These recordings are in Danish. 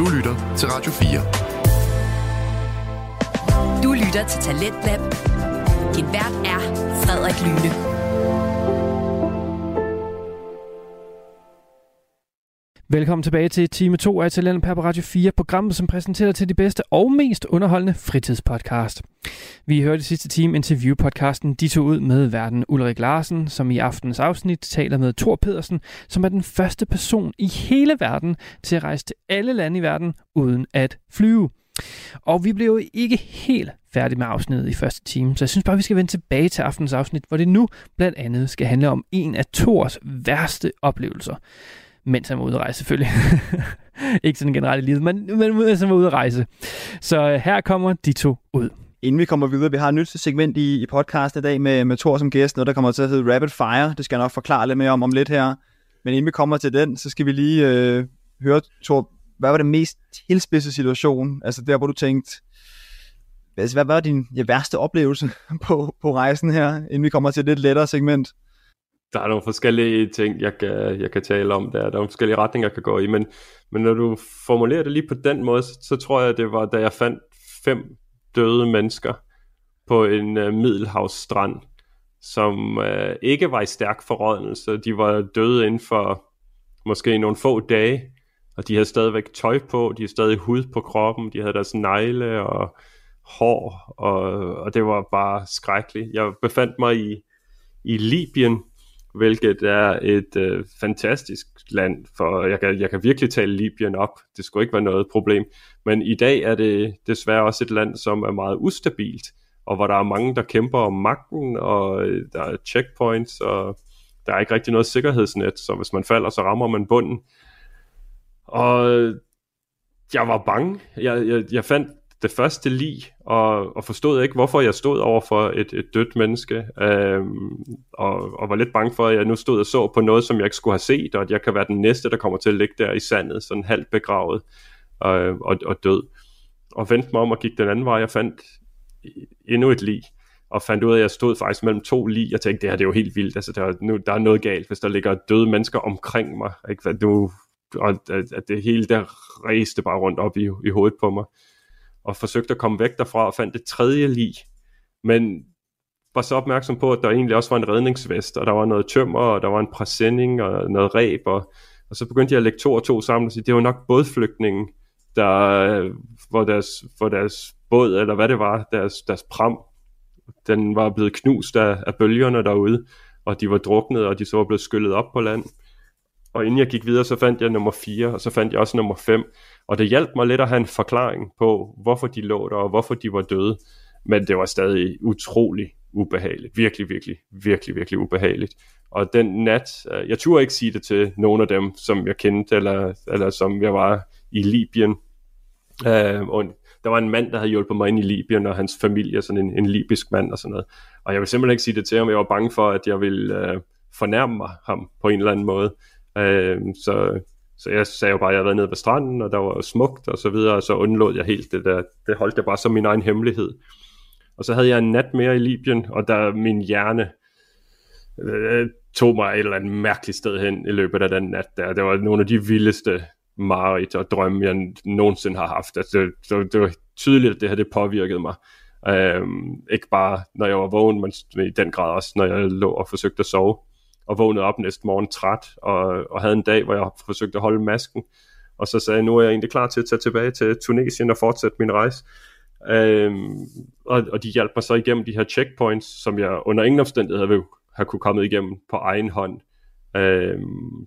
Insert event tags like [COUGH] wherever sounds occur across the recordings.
Du lytter til Radio 4. Du lytter til Talentlab. Din vært er Frederik Lyne. Velkommen tilbage til time 2 af Talent på Radio 4, programmet som præsenterer til de bedste og mest underholdende fritidspodcast. Vi hørte i sidste time interviewpodcasten De tog ud med verden Ulrik Larsen, som i aftens afsnit taler med Thor Pedersen, som er den første person i hele verden til at rejse til alle lande i verden uden at flyve. Og vi blev jo ikke helt færdige med afsnittet i første time, så jeg synes bare, vi skal vende tilbage til aftens afsnit, hvor det nu blandt andet skal handle om en af Thors værste oplevelser mens han var ude at rejse selvfølgelig. [LAUGHS] ikke sådan generelt i livet, men, men mens han var ude at rejse. Så øh, her kommer de to ud. Inden vi kommer videre, vi har et nyt segment i, i podcast i dag med, med Thor som gæst, noget der kommer til at hedde Rapid Fire. Det skal jeg nok forklare lidt mere om om lidt her. Men inden vi kommer til den, så skal vi lige øh, høre, Thor, hvad var den mest tilspidse situation? Altså der, hvor du tænkte, altså, hvad var din ja, værste oplevelse [LAUGHS] på, på rejsen her, inden vi kommer til et lidt lettere segment? Der er nogle forskellige ting, jeg kan, jeg kan tale om der. Der er nogle forskellige retninger, jeg kan gå i, men, men når du formulerer det lige på den måde, så, så tror jeg, det var, da jeg fandt fem døde mennesker på en uh, middelhavsstrand, som uh, ikke var i stærk forrådnelse. De var døde inden for måske nogle få dage, og de havde stadigvæk tøj på, de havde stadig hud på kroppen, de havde deres negle og hår, og, og det var bare skrækkeligt. Jeg befandt mig i, i Libyen, hvilket er et øh, fantastisk land, for jeg kan, jeg kan virkelig tale Libyen op, det skulle ikke være noget problem, men i dag er det desværre også et land, som er meget ustabilt, og hvor der er mange, der kæmper om magten, og øh, der er checkpoints, og der er ikke rigtig noget sikkerhedsnet, så hvis man falder, så rammer man bunden. Og øh, jeg var bange. Jeg, jeg, jeg fandt det første lig, og, og forstod ikke, hvorfor jeg stod over for et, et dødt menneske, øhm, og, og var lidt bange for, at jeg nu stod og så på noget, som jeg ikke skulle have set, og at jeg kan være den næste, der kommer til at ligge der i sandet, sådan halvt begravet øh, og, og død. Og vendte mig om og gik den anden vej, jeg fandt endnu et lig, og fandt ud af, at jeg stod faktisk mellem to lig. Jeg tænkte, det her det er jo helt vildt, altså der, nu, der er noget galt, hvis der ligger døde mennesker omkring mig, ikke? Nu, og at det hele der ræste bare rundt op i, i hovedet på mig og forsøgte at komme væk derfra og fandt det tredje lig. Men var så opmærksom på, at der egentlig også var en redningsvest, og der var noget tømmer, og der var en præsending og noget ræb, og, og så begyndte jeg at lægge to og to sammen og sige, det var nok bådflygtningen, der, hvor, deres, hvor deres båd, eller hvad det var, deres, deres pram, den var blevet knust af, af bølgerne derude, og de var druknet, og de så var blevet skyllet op på land. Og inden jeg gik videre, så fandt jeg nummer 4, og så fandt jeg også nummer 5. Og det hjalp mig lidt at have en forklaring på, hvorfor de lå der, og hvorfor de var døde. Men det var stadig utrolig ubehageligt. Virkelig, virkelig, virkelig, virkelig ubehageligt. Og den nat, øh, jeg turde ikke sige det til nogen af dem, som jeg kendte, eller, eller som jeg var i Libyen. Uh, og der var en mand, der havde hjulpet mig ind i Libyen, og hans familie, sådan en, en libysk mand og sådan noget. Og jeg ville simpelthen ikke sige det til ham, jeg var bange for, at jeg ville uh, fornærme mig ham på en eller anden måde. Øh, så så jeg sagde jo bare, at jeg havde været nede ved stranden, og der var smukt og så videre, og så undlod jeg helt det der. Det holdt jeg bare som min egen hemmelighed. Og så havde jeg en nat mere i Libyen, og der min hjerne øh, tog mig et eller andet mærkeligt sted hen i løbet af den nat der. Det var nogle af de vildeste mareridt og drømme, jeg nogensinde har haft. Altså, det, det, det var tydeligt, at det her det påvirkede mig. Øhm, ikke bare når jeg var vågen, men i den grad også, når jeg lå og forsøgte at sove og vågnede op næste morgen træt, og, og havde en dag, hvor jeg forsøgte at holde masken, og så sagde jeg, nu er jeg egentlig klar til at tage tilbage til Tunesien og fortsætte min rejse. Øhm, og, og de hjalp mig så igennem de her checkpoints, som jeg under ingen omstændighed havde, havde kunne komme igennem på egen hånd øh,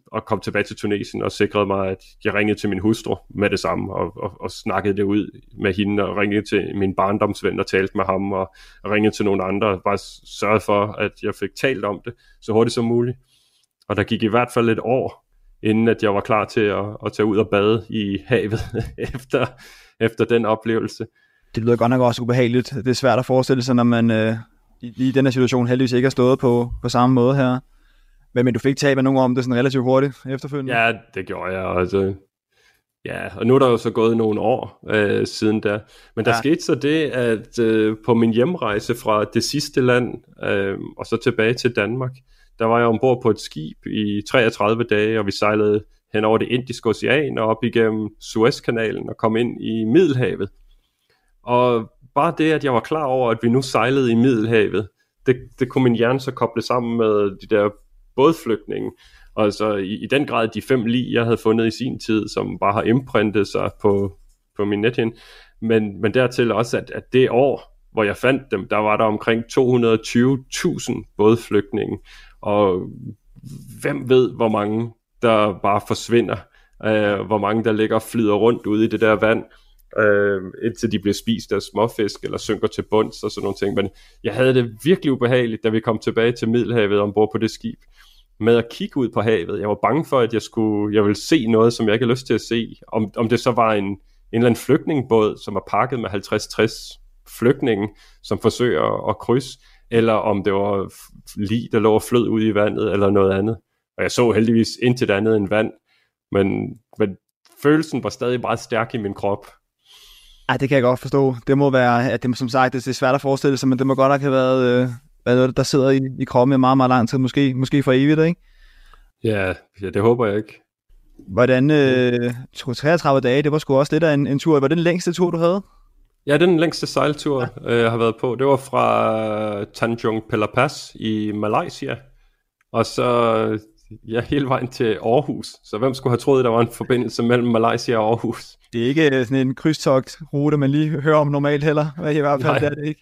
og kom tilbage til Tunesien og sikrede mig, at jeg ringede til min hustru med det samme, og, og, og snakkede det ud med hende, og ringede til min barndomsven og talte med ham, og, og ringede til nogle andre, og bare sørgede for, at jeg fik talt om det så hurtigt som muligt. Og der gik i hvert fald et år, inden at jeg var klar til at, at tage ud og bade i havet [LAUGHS] efter, efter den oplevelse. Det lyder godt nok også ubehageligt. Det er svært at forestille sig, når man øh, i, i den her situation heldigvis ikke har stået på, på samme måde her. Men, men du fik talt med nogen om det sådan relativt hurtigt efterfølgende? Ja, det gjorde jeg. Altså, ja, og nu er der jo så gået nogle år øh, siden da. Men der ja. skete så det, at øh, på min hjemrejse fra det sidste land, øh, og så tilbage til Danmark, der var jeg ombord på et skib i 33 dage, og vi sejlede hen over det indiske ocean og op igennem Suezkanalen og kom ind i Middelhavet. Og bare det, at jeg var klar over, at vi nu sejlede i Middelhavet, det, det kunne min hjerne så koble sammen med de der bådflygtninge. Og så i, i den grad de fem lig, jeg havde fundet i sin tid, som bare har imprintet sig på, på min nethin, Men, men dertil også, at, at det år, hvor jeg fandt dem, der var der omkring 220.000 bådflygtninge. Og hvem ved, hvor mange der bare forsvinder. Øh, hvor mange der ligger og flyder rundt ude i det der vand øh, indtil de bliver spist af småfisk eller synker til bunds og sådan nogle ting. Men jeg havde det virkelig ubehageligt, da vi kom tilbage til Middelhavet ombord på det skib med at kigge ud på havet. Jeg var bange for, at jeg skulle, jeg ville se noget, som jeg ikke havde lyst til at se. Om, om det så var en, en eller anden flygtningbåd, som er pakket med 50-60 flygtninge, som forsøger at krydse, eller om det var lige, der lå og flød ud i vandet, eller noget andet. Og jeg så heldigvis intet andet end vand, men, men følelsen var stadig meget stærk i min krop. Ej, det kan jeg godt forstå. Det må være, at det, som sagt, det er svært at forestille sig, men det må godt nok have været, øh, været noget, der sidder i, i kroppen i meget, meget lang tid, måske, måske for evigt, ikke? Ja, ja, det håber jeg ikke. Hvordan, øh, 33 dage, det var sgu også lidt af en, en tur. Var det den længste tur, du havde? Ja, den længste sejltur, ja. Øh, jeg har været på. Det var fra Tanjung Pelapas i Malaysia, og så ja, hele vejen til Aarhus. Så hvem skulle have troet, der var en forbindelse mellem Malaysia og Aarhus? Det er ikke øh, sådan en krydstogt-rute, man lige hører om normalt heller. I hvert fald, Nej. det er det ikke.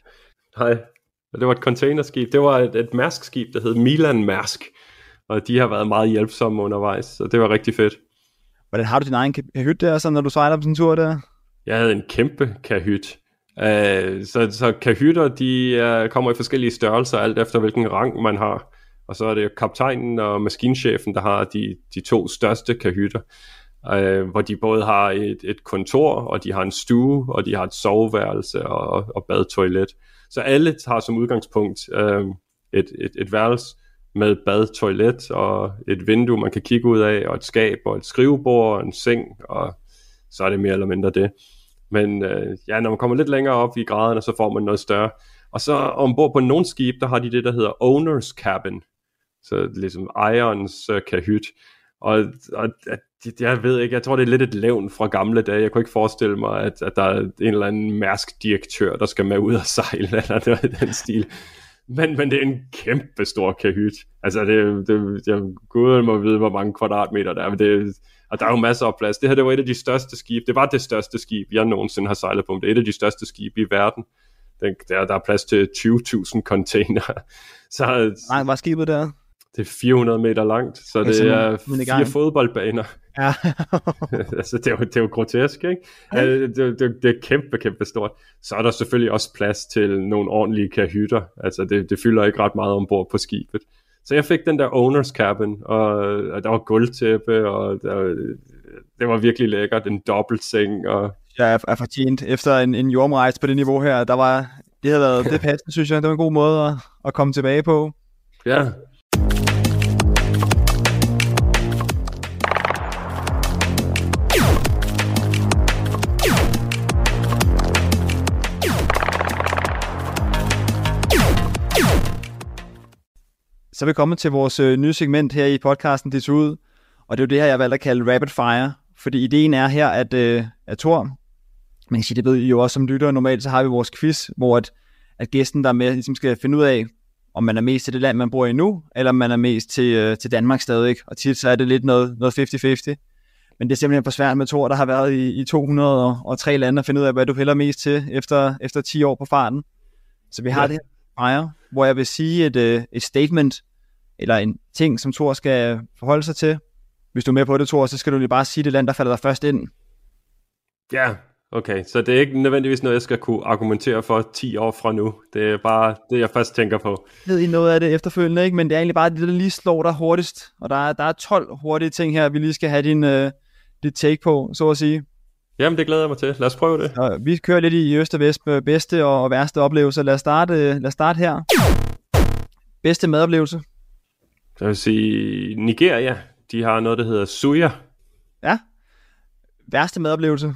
Nej, det var et containerskib. Det var et, et Mærsk-skib, der hed Milan Mærsk. Og de har været meget hjælpsomme undervejs, så det var rigtig fedt. Hvordan har du din egen kahyt der, så når du sejler på sådan en tur der? Jeg havde en kæmpe kahyt. Uh, så, så kahytter, de uh, kommer i forskellige størrelser, alt efter hvilken rang man har. Og så er det kaptajnen og maskinchefen, der har de, de to største kahytter øh, hvor de både har et, et kontor, og de har en stue, og de har et soveværelse og, og badtoilet. Så alle har som udgangspunkt øh, et, et, et værelse med bad, toilet og et vindue, man kan kigge ud af, og et skab og et skrivebord og en seng, og så er det mere eller mindre det. Men øh, ja, når man kommer lidt længere op i graderne, så får man noget større. Og så ombord på nogle skib, der har de det, der hedder owner's cabin. Så ligesom ejerens uh, øh, kahyt. Og, og at jeg ved ikke, jeg tror det er lidt et levn fra gamle dage. Jeg kunne ikke forestille mig, at, at der er en eller anden mærsk direktør, der skal med ud og sejle, [LAUGHS] eller noget i den stil. Men, men det er en kæmpe stor kahyt. Altså, det, det, jeg gud må vide, hvor mange kvadratmeter der er, men det, og der er jo masser af plads. Det her, det var et af de største skibe. Det var det største skib, jeg nogensinde har sejlet på. Det er et af de største skibe i verden. Der, der er plads til 20.000 container. [LAUGHS] Så, Nej, var skibet der? Det er 400 meter langt, så det er fire fodboldbaner. Ja. [LAUGHS] altså, det er, jo, det er jo grotesk, ikke? Ja. Det, det, det er kæmpe, kæmpe stort. Så er der selvfølgelig også plads til nogle ordentlige kahytter. Altså, det, det fylder ikke ret meget ombord på skibet. Så jeg fik den der owner's cabin, og, og der var gulvtæppe, og der, det var virkelig lækkert. En dobbeltseng, og... Jeg er fortjent efter en, en jordrejse på det niveau her. Der var, det havde været det [LAUGHS] passende, synes jeg. Det var en god måde at, at komme tilbage på. Ja, Så er vi kommet til vores øh, nye segment her i podcasten Det ud. Og det er jo det her, jeg valgte at kalde Rapid Fire. Fordi ideen er her, at, øh, at Thor, man kan sige, det ved I jo også som lytter, normalt så har vi vores quiz, hvor at, at gæsten der er med, ligesom skal finde ud af, om man er mest til det land, man bor i nu, eller om man er mest til, øh, til Danmark stadig. Og tit så er det lidt noget, noget 50-50. Men det er simpelthen for svært med Thor, der har været i, i 203 lande, at finde ud af, hvad du hælder mest til efter, efter 10 år på farten. Så vi har ja. det her fire, hvor jeg vil sige et, øh, et statement, eller en ting, som Thor skal forholde sig til. Hvis du er med på det, Thor, så skal du lige bare sige det land, der falder dig først ind. Ja, okay. Så det er ikke nødvendigvis noget, jeg skal kunne argumentere for 10 år fra nu. Det er bare det, jeg først tænker på. Jeg ved I noget af det efterfølgende, ikke? men det er egentlig bare det, der lige slår dig hurtigst. Og der er, der er 12 hurtige ting her, vi lige skal have din, uh, dit take på, så at sige. Jamen, det glæder jeg mig til. Lad os prøve det. Så vi kører lidt i øst og vest med bedste og værste oplevelser. Lad os starte, lad os starte her. Bedste madoplevelse? Jeg vil sige, Nigeria, de har noget, der hedder suya. Ja. Værste madoplevelse?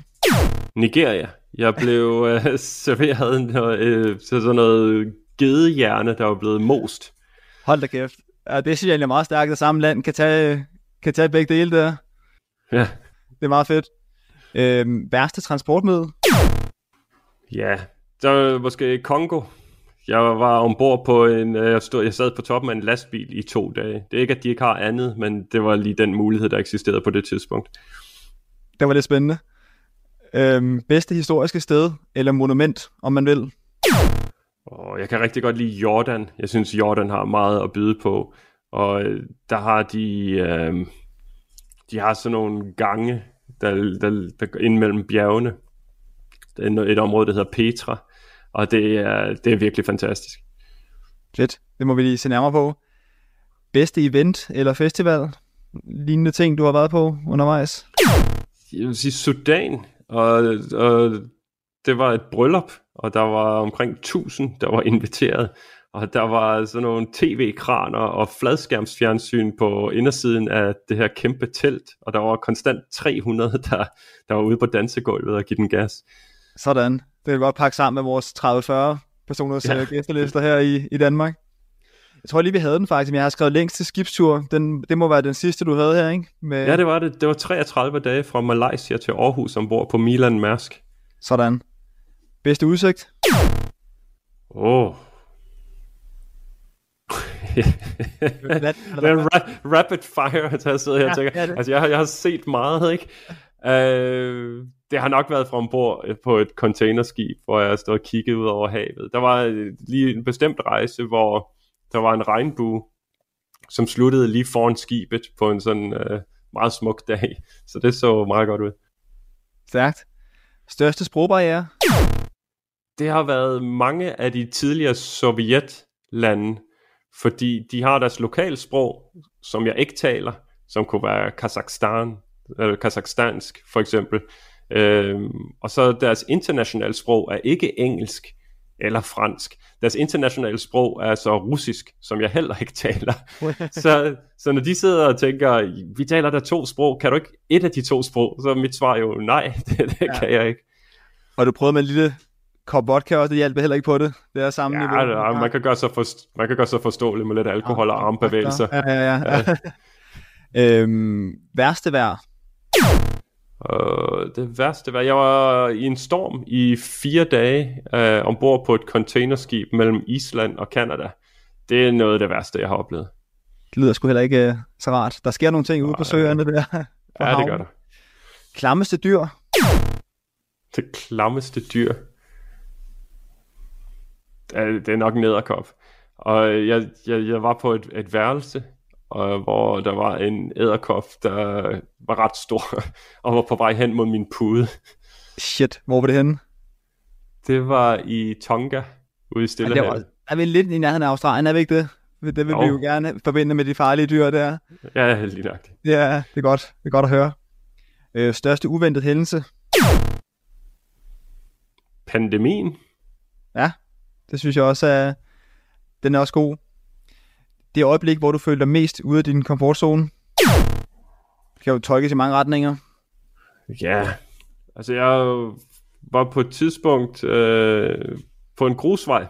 Nigeria. Jeg blev [LAUGHS] øh, serveret noget, øh, sådan noget gedehjerne, der var blevet most. Hold da kæft. Ja, det synes jeg egentlig er meget stærkt, at samme land kan tage, kan tage begge dele der. Ja. Det er meget fedt. Øhm, værste transportmiddel? Ja, så måske Kongo. Jeg var ombord på en, øh, jeg, stod, jeg sad på toppen af en lastbil i to dage. Det er ikke, at de ikke har andet, men det var lige den mulighed, der eksisterede på det tidspunkt. Det var lidt spændende. Øhm, bedste historiske sted, eller monument, om man vil? Og jeg kan rigtig godt lide Jordan. Jeg synes, Jordan har meget at byde på. Og øh, der har de, øh, de har sådan nogle gange, der, der, der går ind mellem bjergene. Det er et område, der hedder Petra. Og det er, det er virkelig fantastisk. Fedt. Det må vi lige se nærmere på. Bedste event eller festival? Lignende ting, du har været på undervejs? Jeg vil sige Sudan. Og, og det var et bryllup, og der var omkring 1000, der var inviteret. Og der var sådan nogle tv-kraner og fladskærmsfjernsyn på indersiden af det her kæmpe telt, og der var konstant 300, der, der var ude på dansegulvet og give den gas. Sådan. Det vil godt pakke sammen med vores 30-40 personers ja. gæstelister her i, i Danmark. Jeg tror lige, vi havde den faktisk, men jeg har skrevet længst til skibstur. Den, det må være den sidste, du havde her, ikke? Med... Ja, det var det. Det var 33 dage fra Malaysia til Aarhus ombord på Milan Mærsk. Sådan. Bedste udsigt? Åh. Oh. [LAUGHS] det er ra- rapid fire, at jeg sidder her og tænker. Ja, altså, jeg, har, jeg har set meget, ikke? Uh, det har nok været fra ombord på et containerskib, hvor jeg stod og kiggede ud over havet. Der var lige en bestemt rejse, hvor der var en regnbue, som sluttede lige foran skibet på en sådan uh, meget smuk dag. [LAUGHS] Så det så meget godt ud. Stærkt. Største sprogbarriere? Det har været mange af de tidligere sovjetlande, fordi de har deres lokalsprog, som jeg ikke taler, som kunne være Kazakhstan, eller kazakhstansk for eksempel. Øhm, og så deres internationale sprog er ikke engelsk eller fransk. Deres internationale sprog er så russisk, som jeg heller ikke [LAUGHS] taler. så, så når de sidder og tænker, vi taler der to sprog, kan du ikke et af de to sprog? Så er mit svar jo, nej, [LAUGHS] det, det ja. kan jeg ikke. Og du prøvede med en lille kop vodka også, det hjælper heller ikke på det. Det er samme ja, niveau. Ja, man kan gøre sig, for, man kan gøre sig forståeligt med lidt alkohol og armbevægelser. Ja, ja, ja. ja. [LAUGHS] øhm, værste vejr? Uh, det værste var, jeg var i en storm i fire dage uh, ombord på et containerskib mellem Island og Kanada. Det er noget af det værste, jeg har oplevet. Det lyder sgu heller ikke uh, så rart. Der sker nogle ting ude på søerne der. [LAUGHS] ja, det gør der. Klammeste dyr? Det klammeste dyr? Det er nok en æderkop. Og jeg, jeg, jeg var på et, et værelse, og hvor der var en æderkop, der var ret stor, [LAUGHS] og var på vej hen mod min pude. Shit, hvor var det henne? Det var i Tonga, ude i Stillehavet. Ja, er vi lidt i nærheden af Australien, er vi ikke det? Det vil jo. vi jo gerne forbinde med de farlige dyr der. Ja, lige nok. Ja, det er godt. Det er godt at høre. Øh, største uventet hændelse? Pandemien. Ja, det synes jeg også er, den er også god det øjeblik, hvor du føler dig mest ude af din komfortzone? Det kan jo tolkes i mange retninger. Ja, altså jeg var på et tidspunkt øh, på en grusvej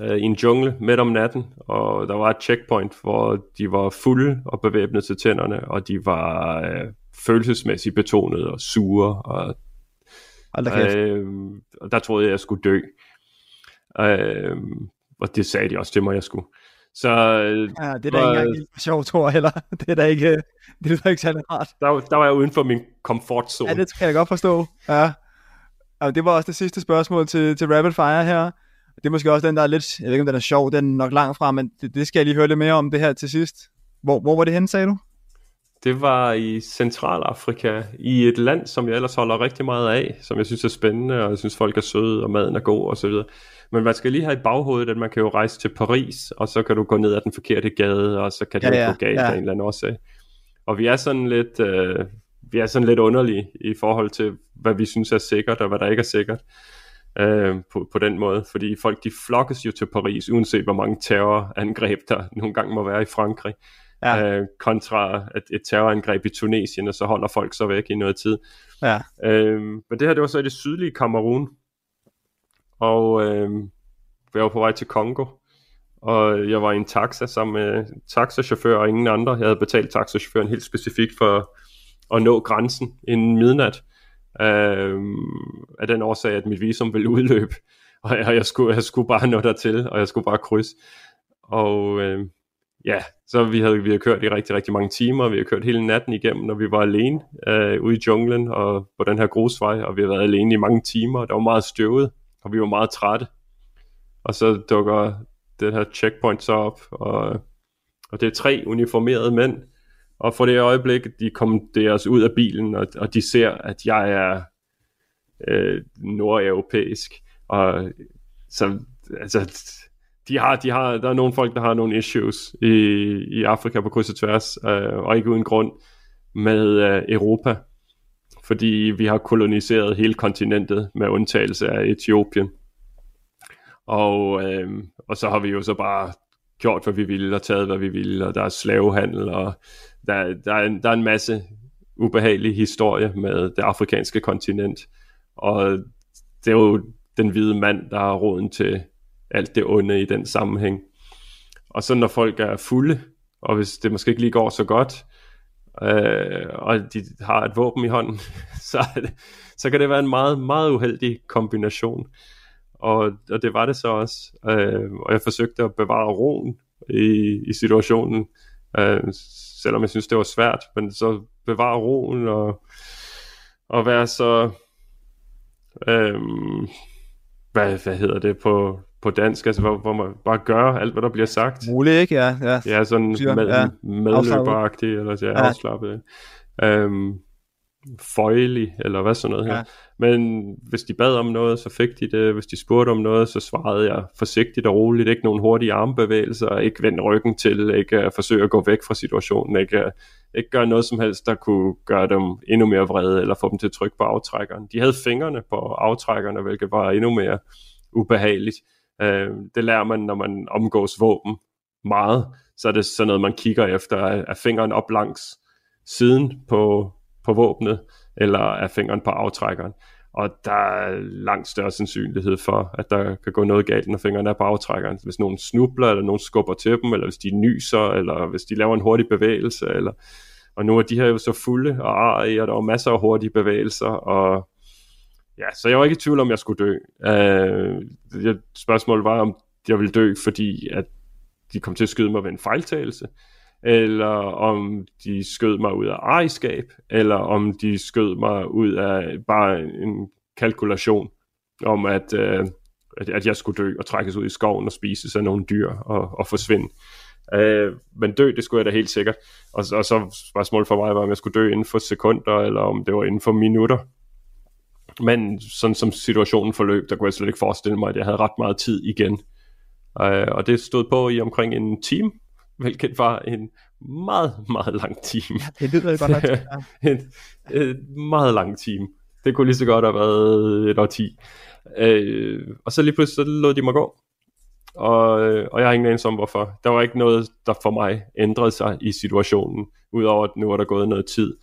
øh, i en jungle midt om natten, og der var et checkpoint, hvor de var fulde og bevæbnet til tænderne, og de var øh, følelsesmæssigt betonet og sure, og, øh, og der troede jeg, jeg skulle dø. Øh, og det sagde de også til mig, jeg skulle. Så, ja, det er da ikke engang sjovt, tror jeg heller. [LAUGHS] Det er da ikke, det er da ikke særlig rart. Der, der var jeg uden for min komfortzone. Ja, det kan jeg godt forstå. Ja. Og det var også det sidste spørgsmål til, til Rapid Fire her. Det er måske også den, der er lidt, jeg ved ikke om den er sjov, den er nok langt fra, men det, det skal jeg lige høre lidt mere om det her til sidst. Hvor, hvor var det henne, sagde du? Det var i Centralafrika, i et land, som jeg ellers holder rigtig meget af, som jeg synes er spændende, og jeg synes folk er søde, og maden er god og så videre. Men man skal lige have i baghovedet, at man kan jo rejse til Paris, og så kan du gå ned ad den forkerte gade, og så kan det ja, ja, gå galt ja. af en eller anden årsag. Og vi er sådan lidt, øh, vi er sådan lidt underlige i forhold til, hvad vi synes er sikkert, og hvad der ikke er sikkert. Øh, på, på den måde, fordi folk de flokkes jo til Paris, uanset hvor mange terrorangreb der nogle gange må være i Frankrig, ja. øh, kontra et, et terrorangreb i Tunesien, og så holder folk så væk i noget tid. Ja. Øh, men det her, det var så i det sydlige Kamerun, og øh, jeg var på vej til Kongo, og jeg var i en taxa sammen med taxachauffør og ingen andre. Jeg havde betalt taxachaufføren helt specifikt for at nå grænsen inden midnat. Øh, af den årsag, at mit visum ville udløbe, og jeg, jeg, skulle, jeg skulle bare nå dertil, og jeg skulle bare krydse. Og øh, ja, så vi havde, vi havde kørt i rigtig, rigtig mange timer, vi har kørt hele natten igennem, når vi var alene øh, ude i junglen og på den her grusvej, og vi har været alene i mange timer, der var meget støvet, og vi var meget trætte. Og så dukker det her checkpoint så op, og, og det er tre uniformerede mænd, og for det øjeblik, de kommanderes ud af bilen, og, og de ser, at jeg er øh, nordeuropæisk, og så, altså, de har, de har, der er nogle folk, der har nogle issues i, i Afrika på kryds og tværs, øh, og ikke uden grund, med øh, Europa, fordi vi har koloniseret hele kontinentet med undtagelse af Etiopien. Og, øh, og så har vi jo så bare gjort, hvad vi ville, og taget, hvad vi ville, og der er slavehandel, og der, der, er, en, der er en masse ubehagelig historie med det afrikanske kontinent. Og det er jo den hvide mand, der er råden til alt det onde i den sammenhæng. Og så når folk er fulde, og hvis det måske ikke lige går så godt, øh, og de har et våben i hånden, [LAUGHS] så, så kan det være en meget, meget uheldig kombination. Og, og det var det så også. Øh, og jeg forsøgte at bevare roen i, i situationen, øh, selvom jeg synes, det var svært, men så bevare roen og, og være så... Øh, hvad, hvad hedder det på, på dansk, altså hvor, hvor man bare gør alt, hvad der bliver sagt. Muligt, ikke? Ja, ja. Ja, sådan med, ja. medløberagtigt, eller ja, ja. afslappet. Um, føjelig, eller hvad sådan noget her. Ja. Men hvis de bad om noget, så fik de det. Hvis de spurgte om noget, så svarede jeg forsigtigt og roligt. Ikke nogen hurtige armbevægelser, ikke vende ryggen til, ikke uh, forsøge at gå væk fra situationen, ikke, uh, ikke gøre noget som helst, der kunne gøre dem endnu mere vrede, eller få dem til at trykke på aftrækkeren. De havde fingrene på aftrækkerne, hvilket var endnu mere ubehageligt. Øh, det lærer man, når man omgås våben meget. Så er det sådan noget, man kigger efter. Er fingeren op langs siden på, på våbnet, eller er fingeren på aftrækkeren? Og der er langt større sandsynlighed for, at der kan gå noget galt, når fingrene er på aftrækkeren. Hvis nogen snubler, eller nogen skubber til dem, eller hvis de nyser, eller hvis de laver en hurtig bevægelse, eller og nu er de her jo så fulde og arige, og der er masser af hurtige bevægelser, og ja, så jeg var ikke i tvivl om, jeg skulle dø. Uh, spørgsmålet var, om jeg ville dø, fordi at de kom til at skyde mig ved en fejltagelse, eller om de skød mig ud af ejerskab, eller om de skød mig ud af bare en kalkulation om, at, uh, at, at jeg skulle dø og trækkes ud i skoven og spise af nogle dyr og, og forsvinde. Uh, men dø, det skulle jeg da helt sikkert. Og, og så spørgsmålet for mig var, om jeg skulle dø inden for sekunder, eller om det var inden for minutter. Men sådan som situationen forløb, der kunne jeg slet ikke forestille mig, at jeg havde ret meget tid igen. Uh, og det stod på i omkring en time, hvilket var en meget, meget lang time. Ja, det lyder godt nok. Ja. [LAUGHS] en, en meget lang time. Det kunne lige så godt have været et årti. Uh, og så lige pludselig så lod de mig gå. Og, og jeg har ingen anelse om hvorfor. Der var ikke noget, der for mig ændrede sig i situationen, udover at nu er der gået noget tid.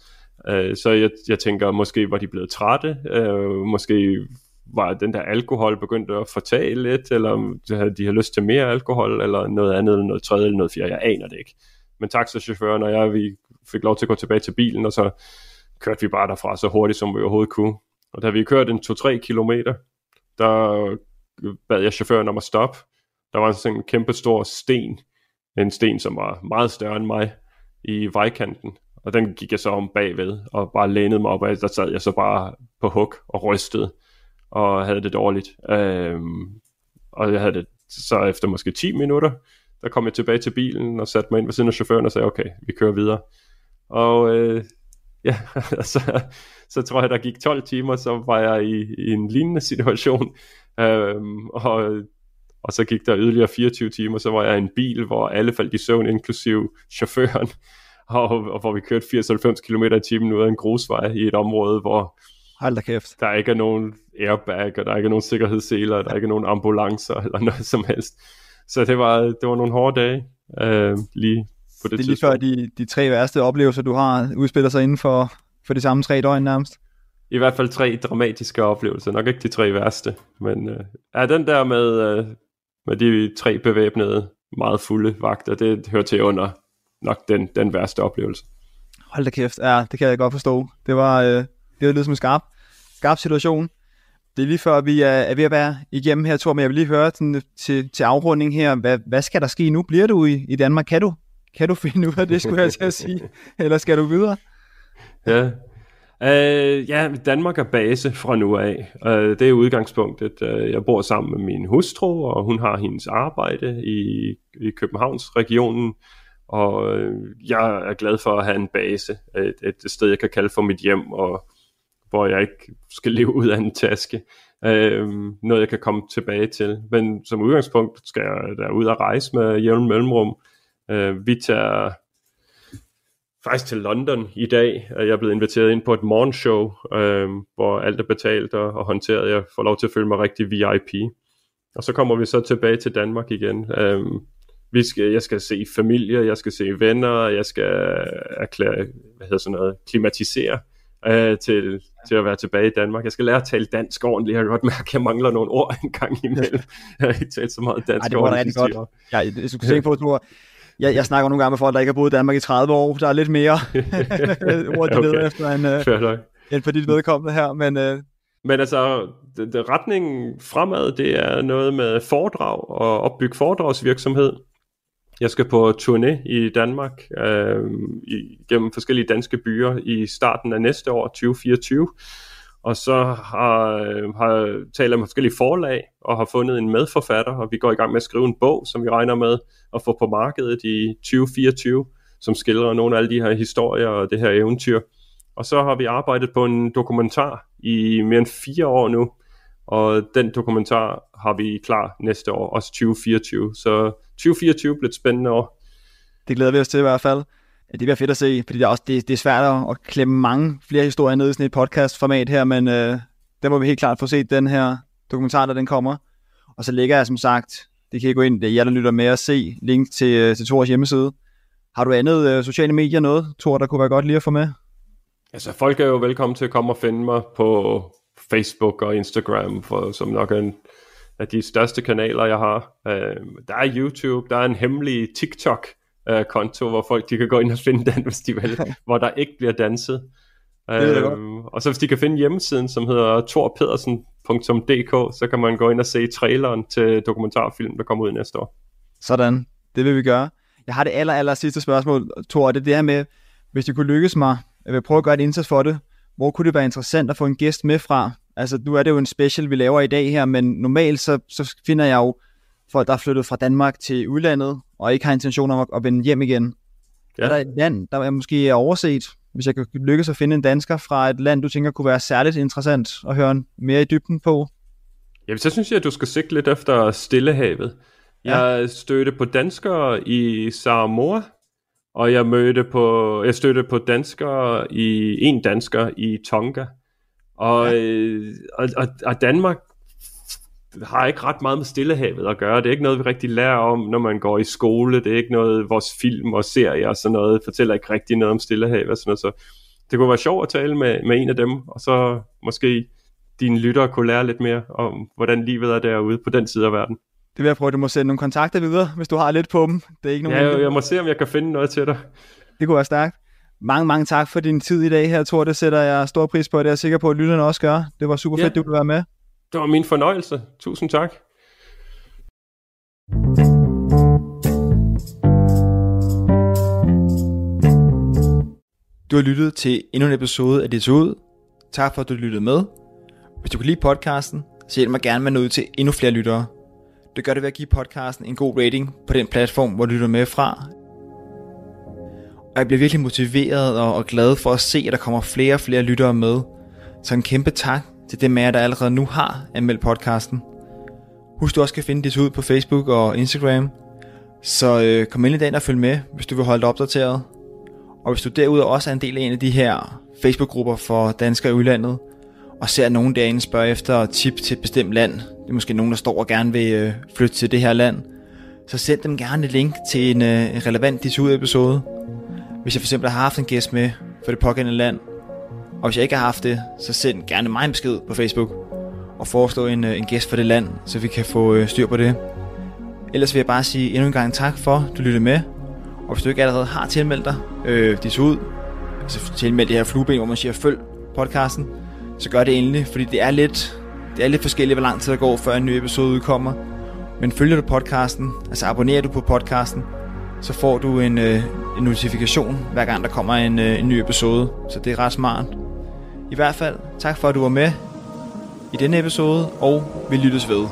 Øh, så jeg, jeg tænker, måske var de blevet trætte, øh, måske var den der alkohol begyndt at fortage lidt, eller havde de har lyst til mere alkohol, eller noget andet, eller noget tredje, eller noget fjerde, jeg aner det ikke. Men taxachaufføren og jeg, vi fik lov til at gå tilbage til bilen, og så kørte vi bare derfra så hurtigt, som vi overhovedet kunne. Og da vi kørte en 2-3 kilometer, der bad jeg chaufføren om at stoppe. Der var sådan en kæmpe stor sten, en sten, som var meget større end mig, i vejkanten. Og den gik jeg så om bagved, og bare lænede mig op, og der sad jeg så bare på huk og rystede, og havde det dårligt. Øhm, og jeg havde det så efter måske 10 minutter, der kom jeg tilbage til bilen og satte mig ind ved siden af chaufføren og sagde, okay, vi kører videre. Og øh, ja, [LAUGHS] så, så tror jeg, der gik 12 timer, så var jeg i, i en lignende situation. Øhm, og, og så gik der yderligere 24 timer, så var jeg i en bil, hvor alle faldt i søvn, inklusiv chaufføren og, og hvor vi kørte 80-90 km i timen ud af en grusvej i et område, hvor Hold da kæft. der ikke er nogen airbag, og der ikke er nogen sikkerhedsseler, der ikke er nogen ambulancer eller noget som helst. Så det var, det var nogle hårde dage øh, lige på det, det er lige før de, de tre værste oplevelser, du har, udspiller sig inden for, for de samme tre døgn nærmest. I hvert fald tre dramatiske oplevelser, nok ikke de tre værste, men øh, ja, den der med, øh, med de tre bevæbnede, meget fulde vagter, det hører til under nok den, den værste oplevelse. Hold da kæft, ja, det kan jeg godt forstå. Det var, øh, det var lidt som en skarp, skarp situation. Det er lige før, vi er, er ved at være igennem her, Thor, men jeg vil lige høre sådan, til, til afrunding her, hvad, hvad skal der ske nu? Bliver du i, i Danmark? Kan du, kan du finde ud af det, skulle jeg til at sige? [LAUGHS] Eller skal du videre? Ja, Uh, ja, Danmark er base fra nu af. Uh, det er udgangspunktet. Uh, jeg bor sammen med min hustru, og hun har hendes arbejde i, i Københavnsregionen. Og øh, jeg er glad for at have en base, et, et sted, jeg kan kalde for mit hjem, og hvor jeg ikke skal [LAUGHS] leve ud af en taske. Øh, noget, jeg kan komme tilbage til. Men som udgangspunkt skal jeg da ud og rejse med jævn mellemrum. Øh, vi tager faktisk til London i dag. Øh, jeg er blevet inviteret ind på et morgenshow, øh, hvor alt er betalt og, og håndteret. Jeg får lov til at føle mig rigtig VIP. Og så kommer vi så tilbage til Danmark igen. Øh, vi skal, jeg skal se familie, jeg skal se venner, jeg skal erklære, hvad hedder sådan noget, klimatisere øh, til, til at være tilbage i Danmark. Jeg skal lære at tale dansk ordentligt. Jeg kan godt mærke, at jeg mangler nogle ord en gang imellem. Jeg har ikke talt så meget dansk Ej, det var rigtig godt. Ja, jeg skulle tænke på, at du jeg, jeg snakker nogle gange med folk, der ikke har boet i Danmark i 30 år. Der er lidt mere [LAUGHS] ord, de okay. leder efter, end, uh, end for dit vedkommende her. Men, uh... men altså, det, det, retningen fremad, det er noget med foredrag og opbygge foredragsvirksomhed. Jeg skal på turné i Danmark øh, gennem forskellige danske byer i starten af næste år, 2024 og så har, øh, har talt med forskellige forlag og har fundet en medforfatter, og vi går i gang med at skrive en bog, som vi regner med at få på markedet i 2024, som skildrer nogle af alle de her historier og det her eventyr. Og så har vi arbejdet på en dokumentar i mere end fire år nu, og den dokumentar har vi klar næste år, også 2024. Så 2024 bliver et spændende år. Det glæder vi os til i hvert fald. Det bliver fedt at se, fordi det er, også, det, det er svært at klemme mange flere historier ned i sådan et podcast-format her, men øh, der må vi helt klart få set den her dokumentar, der den kommer. Og så lægger jeg som sagt, det kan I gå ind, det er jer, der lytter med og se link til, øh, til Thors hjemmeside. Har du andet øh, sociale medier noget, Thor, der kunne være godt lige at få med? Altså, folk er jo velkommen til at komme og finde mig på Facebook og Instagram, for, som nok er en af de største kanaler, jeg har. Øh, der er YouTube, der er en hemmelig TikTok, øh, konto, hvor folk de kan gå ind og finde den, hvis de vil, [LAUGHS] hvor der ikke bliver danset. Øhm, og så hvis de kan finde hjemmesiden, som hedder torpedersen.dk, så kan man gå ind og se traileren til dokumentarfilm, der kommer ud næste år. Sådan, det vil vi gøre. Jeg har det aller, aller sidste spørgsmål, Thor, det er det her med, hvis det kunne lykkes mig, jeg vil prøve at gøre et indsats for det, hvor kunne det være interessant at få en gæst med fra? Altså, nu er det jo en special, vi laver i dag her, men normalt så, så finder jeg jo folk, der er flyttet fra Danmark til udlandet, og ikke har intention om at, at vende hjem igen. Ja. Er der et land, der er måske overset, hvis jeg kan lykkes at finde en dansker fra et land, du tænker kunne være særligt interessant at høre mere i dybden på? Ja, så synes jeg, at du skal sigte lidt efter Stillehavet. Jeg ja. stødte på danskere i Samoa, og jeg mødte på, jeg stødte på danskere i en dansker i Tonga. Og, ja. Øh, og, og, og Danmark har ikke ret meget med Stillehavet at gøre. Det er ikke noget, vi rigtig lærer om, når man går i skole. Det er ikke noget, vores film og serier og sådan noget fortæller ikke rigtig noget om Stillehavet. Og sådan noget. Så det kunne være sjovt at tale med, med en af dem, og så måske dine lyttere kunne lære lidt mere om, hvordan livet er derude på den side af verden. Det vil jeg prøve, du må sende nogle kontakter videre, hvis du har lidt på dem. Det er ikke nogen ja, jeg, jeg må se, om jeg kan finde noget til dig. Det kunne være stærkt. Mange, mange tak for din tid i dag her, Thor. Det sætter jeg stor pris på, og det er jeg sikker på, at lytterne også gør. Det var super fedt, ja. du ville være med. Det var min fornøjelse. Tusind tak. Du har lyttet til endnu en episode af Det ud. Tak for, at du lyttede med. Hvis du kan lide podcasten, så hjælp mig gerne med noget til endnu flere lyttere. Det gør det ved at give podcasten en god rating på den platform, hvor du lytter med fra. Og jeg bliver virkelig motiveret og glad for at se, at der kommer flere og flere lyttere med. Så en kæmpe tak til dem af jer, der allerede nu har anmeldt podcasten. Husk du også kan finde det ud på Facebook og Instagram. Så øh, kom ind i dag og følg med, hvis du vil holde dig opdateret. Og hvis du derudover også er en del af en af de her Facebook-grupper for danskere i udlandet, og ser nogen derinde spørge efter tip til et bestemt land, det er måske nogen, der står og gerne vil øh, flytte til det her land, så send dem gerne et link til en, øh, relevant disud episode. Hvis jeg for eksempel har haft en gæst med for det pågældende land, og hvis jeg ikke har haft det, så send gerne mig en besked på Facebook og foreslå en, øh, en gæst for det land, så vi kan få øh, styr på det. Ellers vil jeg bare sige endnu en gang tak for, at du lyttede med. Og hvis du ikke allerede har tilmeldt dig øh, dis ud, så altså tilmeld det her flueben, hvor man siger, følg podcasten, så gør det endelig, fordi det er lidt, det er lidt forskelligt, hvor lang tid der går, før en ny episode udkommer. Men følger du podcasten, altså abonnerer du på podcasten, så får du en, øh, en notifikation, hver gang der kommer en, øh, en ny episode. Så det er ret smart. I hvert fald, tak for at du var med i denne episode, og vi lyttes ved.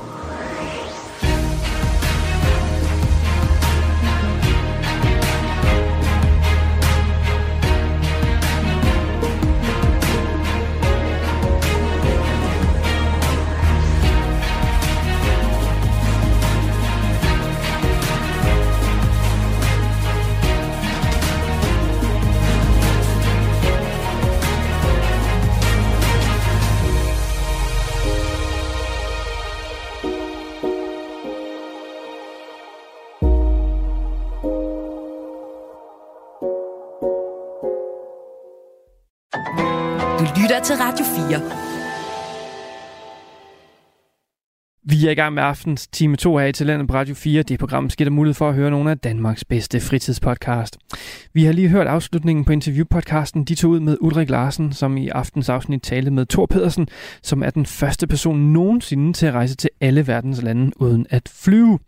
Til Radio 4. Vi er i gang med aftens time 2 her i Talentet på Radio 4. Det program skal der mulighed for at høre nogle af Danmarks bedste fritidspodcast. Vi har lige hørt afslutningen på interviewpodcasten. De tog ud med Ulrik Larsen, som i aftens afsnit talte med Thor Pedersen, som er den første person nogensinde til at rejse til alle verdens lande uden at flyve.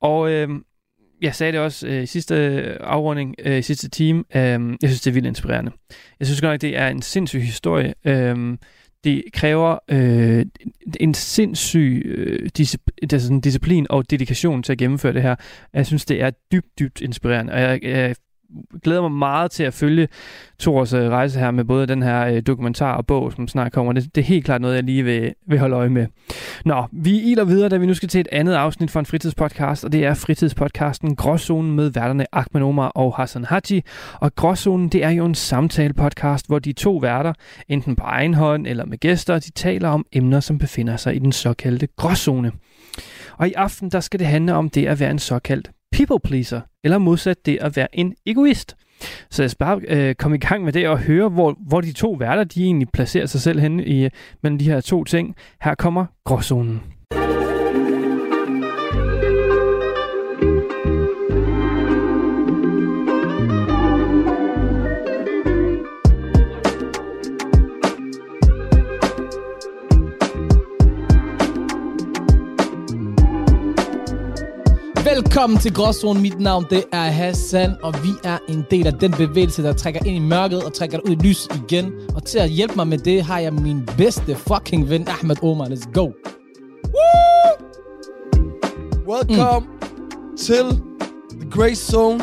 Og øh, jeg sagde det også øh, i sidste øh, afrunding, øh, i sidste time. Øh, jeg synes, det er vildt inspirerende. Jeg synes godt nok, det er en sindssyg historie. Øh, det kræver øh, en sindssyg øh, discipl- altså disciplin og dedikation til at gennemføre det her. Jeg synes, det er dybt, dybt inspirerende, og jeg, jeg glæder mig meget til at følge Thors øh, rejse her med både den her øh, dokumentar og bog, som snart kommer. Det, det er helt klart noget, jeg lige vil, vil holde øje med. Nå, vi iler videre, da vi nu skal til et andet afsnit fra en fritidspodcast, og det er fritidspodcasten Gråzonen med værterne Ahmed Omar og Hassan Haji. Og Gråzonen, det er jo en samtale-podcast, hvor de to værter, enten på egen hånd eller med gæster, de taler om emner, som befinder sig i den såkaldte gråzone. Og i aften, der skal det handle om det at være en såkaldt people pleaser, eller modsat det at være en egoist. Så jeg skal bare øh, komme i gang med det og høre, hvor, hvor de to værter de egentlig placerer sig selv henne i, øh, mellem de her to ting. Her kommer gråzonen. Velkommen til Gråzonen. Mit navn det er Hassan, og vi er en del af den bevægelse, der trækker ind i mørket og trækker ud i lys igen. Og til at hjælpe mig med det, har jeg min bedste fucking ven, Ahmed Omar. Let's go. Woo! Welcome mm. til The Grey Zone.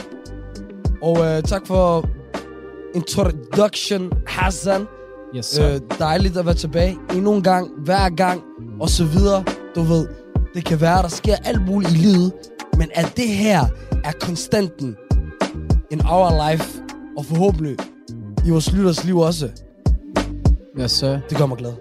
Og uh, tak for introduction, Hassan. Yes, sir. Øh, dejligt at være tilbage endnu en gang, hver gang, og så videre. Du ved, det kan være, der sker alt muligt i livet, men at det her er konstanten in our life, og forhåbentlig i vores lytters liv også, yes, sir. det gør mig glad.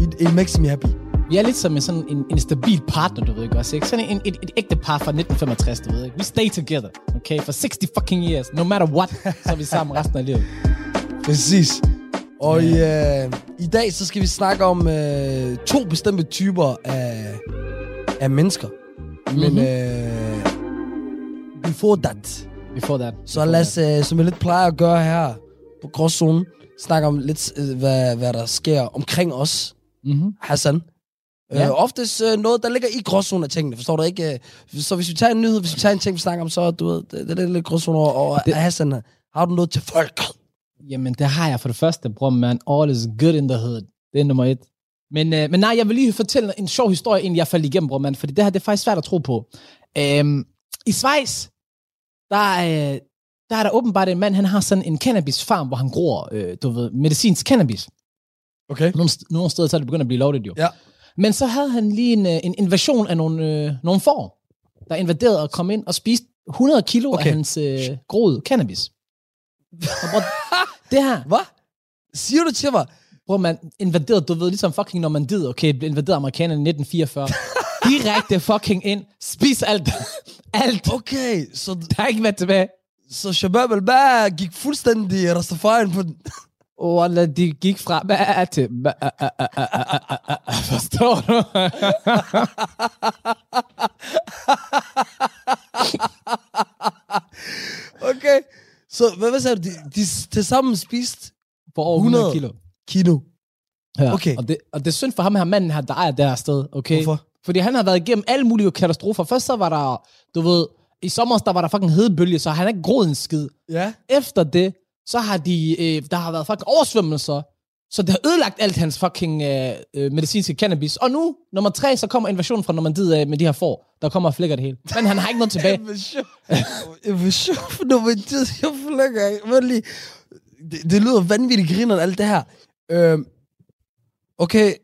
It, it makes me happy. Vi er lidt som en, sådan en, en stabil partner, du ved ikke også, ikke? Sådan en, et, et ægte par fra 1965, du ved ikke? We stay together, okay? For 60 fucking years. No matter what, så er vi sammen resten af livet. [LAUGHS] Præcis. Og i, øh, i dag så skal vi snakke om øh, to bestemte typer af, af mennesker. Men Mhm. øh, before that, Before that. så lad os, øh, som jeg lidt plejer at gøre her på Gråzonen, snakke om lidt, øh, hvad, hvad der sker omkring os, Mm-hmm. Hassan. Ja. Øh, oftest øh, noget, der ligger i gråzonen af tingene, forstår du ikke? Øh, Så hvis vi tager en nyhed, hvis vi tager en ting, vi snakker om, så du ved, det, det er lidt gråzone over, Det-. Hassan, har du noget til folk? Jamen, det har jeg for det første, bror, man. All is good in the hood. Det er nummer et. Men, øh, men nej, jeg vil lige fortælle en sjov historie, inden jeg faldt igennem, bror, man. Fordi det her, det er faktisk svært at tro på. Øhm, I Schweiz, der, øh, der er der åbenbart en mand, han har sådan en cannabisfarm, hvor han gror, øh, du ved, medicinsk cannabis. Okay. Nogle, nogle steder, så er det begyndt at blive lovligt jo. Ja. Men så havde han lige en, øh, en invasion af nogle, øh, nogle får, der invaderede og kom ind og spiste 100 kilo okay. Af hans øh, groede cannabis. Bror, [LAUGHS] det her, Hvad? Siger du til mig? Bror, man invaderede, du ved, ligesom fucking Normandiet, okay, blev invaderet amerikanerne i 1944. [LAUGHS] Direkte fucking ind, spis alt. alt. Okay, så, Der er ikke været tilbage. så Shabab al gik fuldstændig Rastafarian på den. Wallah, de gik fra bæ til bæ Forstår du? Okay, Så hvad, hvad sagde du? De, de til sammen spiste For over 100, 100. kilo. kilo. Ja. Okay. Og det, og det er synd for ham her manden her, der ejer det her sted, okay? Hvorfor? Fordi han har været igennem alle mulige katastrofer. Først så var der, du ved, i sommer der var der fucking hedebølge, så han er ikke groet en skid. Ja. Efter det, så har de, øh, der har været fucking oversvømmelser, så det har ødelagt alt hans fucking øh, øh, medicinske cannabis. Og nu, nummer tre, så kommer invasionen fra Normandiet øh, med de her får, der kommer og flækker det hele. Men han har ikke noget tilbage. [LAUGHS] Invasion for Normandiet. Jeg flækker ikke. Det, det lyder vanvittigt griner alt det her. Øhm, okay.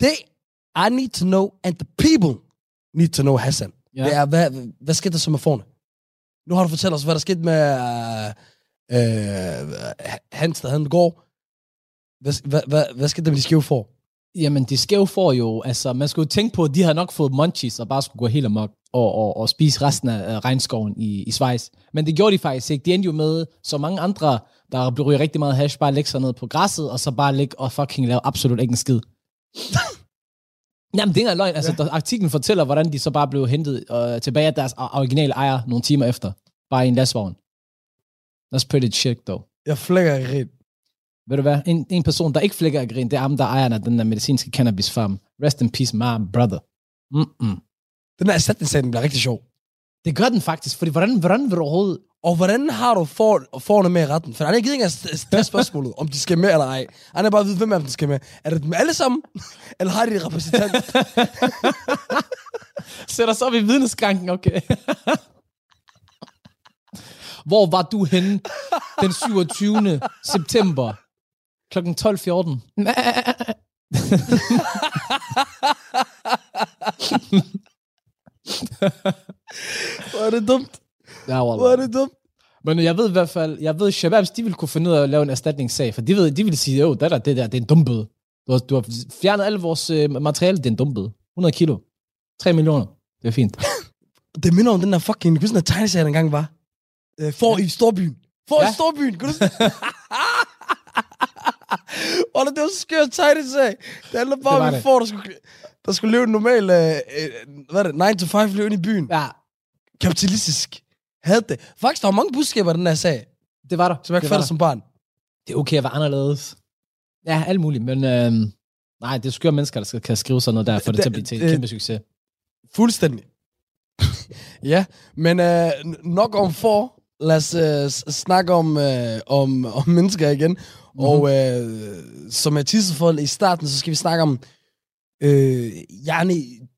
They, I need to know, and the people need to know Hassan. Ja. Det er, hvad, hvad skete der så med forne? Nu har du fortalt os, hvad der skete med øh, Hans, der havde en gård. Hvad, hvad, hvad, hvad skete der med de skæve får? Jamen, de skæve får jo, altså, man skulle jo tænke på, at de har nok fået munchies og bare skulle gå helt amok og, og, og spise resten af regnskoven i, i Schweiz. Men det gjorde de faktisk ikke. De endte jo med, så mange andre, der blev rigtig meget hash, bare lægge sig ned på græsset, og så bare ligge og fucking lave absolut ikke en skid. [LAUGHS] Jamen, det er ikke løgn. Altså, der, artiklen fortæller, hvordan de så bare blev hentet øh, tilbage af deres originale ejer nogle timer efter. Bare i en lastvogn. That's pretty shit, though. Jeg flækker ikke rent. Ved du hvad? En, en person, der ikke flækker af grin, det er ham, der ejer af den der medicinske cannabis farm. Rest in peace, my brother. Mm-mm. Den der erstatningssag, den bliver rigtig sjov. Det gør den faktisk, fordi hvordan, hvordan vil du overhovedet... Og hvordan har du for, forne med i retten? For han er ikke engang stille spørgsmålet, om de skal med eller ej. Han er bare at vide, hvem af dem skal med. Er det dem alle sammen? Eller har de en repræsentant? [LAUGHS] Sætter sig op i vidneskranken, okay. Hvor var du henne den 27. september kl. 12.14? [LAUGHS] [LAUGHS] Hvor er det dumt? Ja, Hvor er wallah. det dumt? Men jeg ved i hvert fald, jeg ved, Shababs, de vil kunne finde ud af at lave en erstatningssag, for de, ved, de vil sige, jo, det der, det der, det er en dumbøde. Du har, du har fjernet alle vores øh, materiale, det er en dumbøde. 100 kilo. 3 millioner. Det er fint. [LAUGHS] Det minder om den der fucking, hvordan der tegneserie der engang var. Øh, for i storbyen. For Ja. i storbyen, kan du? Og [LAUGHS] det var så skør tegneserie. Det handler bare om det. får, der skulle, der skulle leve en normal, øh, øh, hvad er det, 9 to 5 liv i byen. Ja, Kapitalistisk. Havde det. Faktisk, der var mange budskaber den her sag, det var der. som jeg det der. som barn. Det er okay at være anderledes. Ja, alt muligt, men øh, nej, det er skøre mennesker, der skal, kan skrive sådan noget der, for det, Det- til at blive til en kæmpe succes. Fuldstændig. ja, men øh, nok om for. Lad os øh, snakke om, øh, om, om mennesker igen. Mm-hmm. Og øh, som jeg tissede for i starten, så skal vi snakke om øh, gerne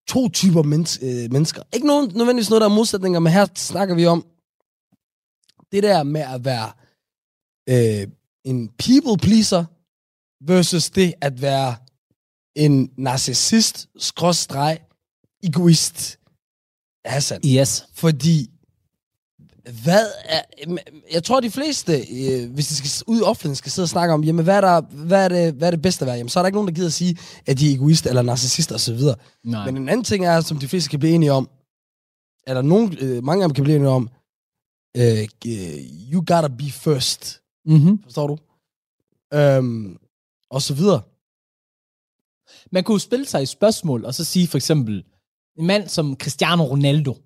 to typer mens, øh, mennesker. Ikke nogen, nødvendigvis noget, der er modsætninger, men her snakker vi om det der med at være øh, en people pleaser versus det at være en narcissist, skråstreg, egoist, Hassan. Yes. Fordi, hvad er, jeg tror de fleste, øh, hvis de skal ud i offentligheden, skal sidde og snakke om, jamen hvad er, der, hvad er, det, hvad er det bedste at være? Jamen så er der ikke nogen, der gider at sige, at de er egoister eller narcissister osv. Nej. Men en anden ting er, som de fleste kan blive enige om, eller nogen, øh, mange af dem kan blive enige om, øh, øh, you gotta be first. mm-hmm. Forstår du? Øhm, og så videre. Man kunne jo spille sig i spørgsmål, og så sige for eksempel, en mand som Cristiano Ronaldo,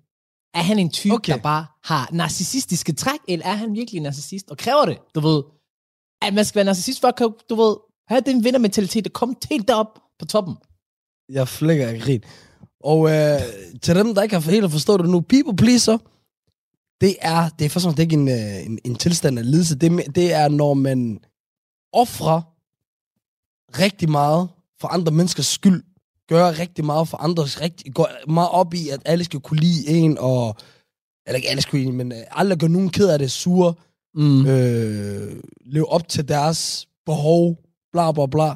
er han en type, Okay. der bare har narcissistiske træk, eller er han virkelig en narcissist, og kræver det, du ved, at man skal være narcissist for at, du ved, have den vindermentalitet, der kommer helt derop på toppen. Jeg flækker af grin. Og øh, til dem, der ikke har helt forstået det nu, people pleaser, det er, det er først og fremmest ikke en, øh, en, en tilstand af lidelse. Det, er det er, når man offrer rigtig meget for andre menneskers skyld, gør rigtig meget for andres, rigtig, går meget op i, at alle skal kunne lide en, og, eller ikke alle kunne lide en, men øh, aldrig gør nogen ked af det, sure, Mm. øh, leve op til deres behov, bla bla bla.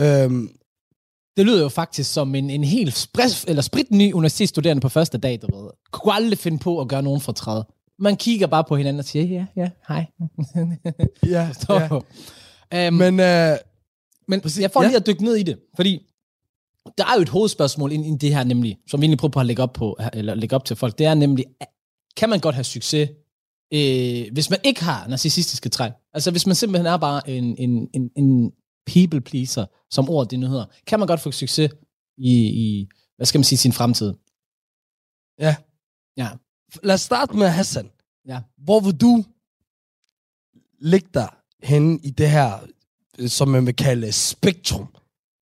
Øhm, Det lyder jo faktisk som en, en helt sprit, eller spritny universitetsstuderende på første dag, du ved. Kunne aldrig finde på at gøre nogen fortræd. Man kigger bare på hinanden og siger, ja, ja, hej. ja, [LAUGHS] ja. men, Men øh, men præcis, jeg får ja. lige at dykke ned i det, fordi der er jo et hovedspørgsmål ind i det her nemlig, som vi egentlig prøver på at lægge op, på, eller lægge op til folk, det er nemlig, kan man godt have succes, øh, hvis man ikke har narcissistiske træk? Altså hvis man simpelthen er bare en, en, en, en people pleaser, som ordet det nu hedder, kan man godt få succes i, i hvad skal man sige, sin fremtid? Ja. Ja. lad os starte med Hassan. Ja. Hvor vil du ligge dig henne i det her, øh, som man vil kalde spektrum.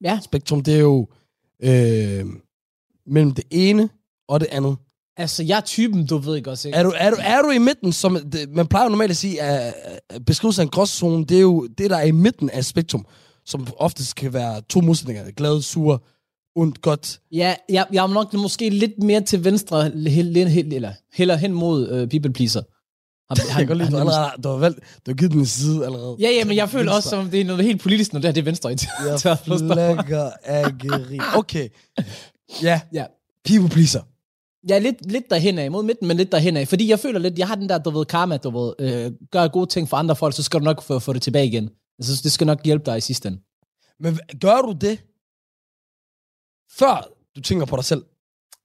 Ja. Spektrum, det er jo øh, mellem det ene og det andet. Altså, jeg er typen, du ved ikke også, ikke? Er du, er du, er du i midten, som det, man plejer jo normalt at sige, at beskrivelse af en gråzone, det er jo det, der er i midten af spektrum, som oftest kan være to modsætninger, glad, sur, ondt, godt. Ja, jeg, jeg er nok måske lidt mere til venstre, hel, hel, hel, eller heller hen mod øh, people pleaser. Han, Jeg kan godt lide, du, allerede, du har valgt, du har givet den en side allerede. Ja, ja, men jeg føler Venstre. også, som det er noget helt politisk, når det her det er venstre. Jeg [LAUGHS] flækker af geri. Okay. Ja, Ja. people pleaser. Jeg er lidt, lidt derhen af, mod midten, men lidt derhen af. Fordi jeg føler lidt, jeg har den der, du ved, karma, du ved, øh, gør gode ting for andre folk, så skal du nok få, få det tilbage igen. Altså, det skal nok hjælpe dig i sidste ende. Men gør du det, før du tænker på dig selv?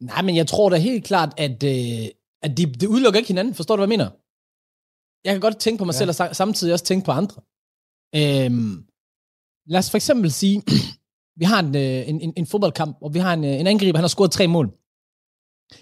Nej, men jeg tror da helt klart, at, øh, at de, det udelukker ikke hinanden. Forstår du, hvad jeg mener? Jeg kan godt tænke på mig Ja. selv, og sa- samtidig også tænke på andre. Øhm, lad os for eksempel sige, [CLEARS THROAT] vi har en, øh, en, en, en fodboldkamp, og vi har en, øh, en angriber, han har scoret tre mål.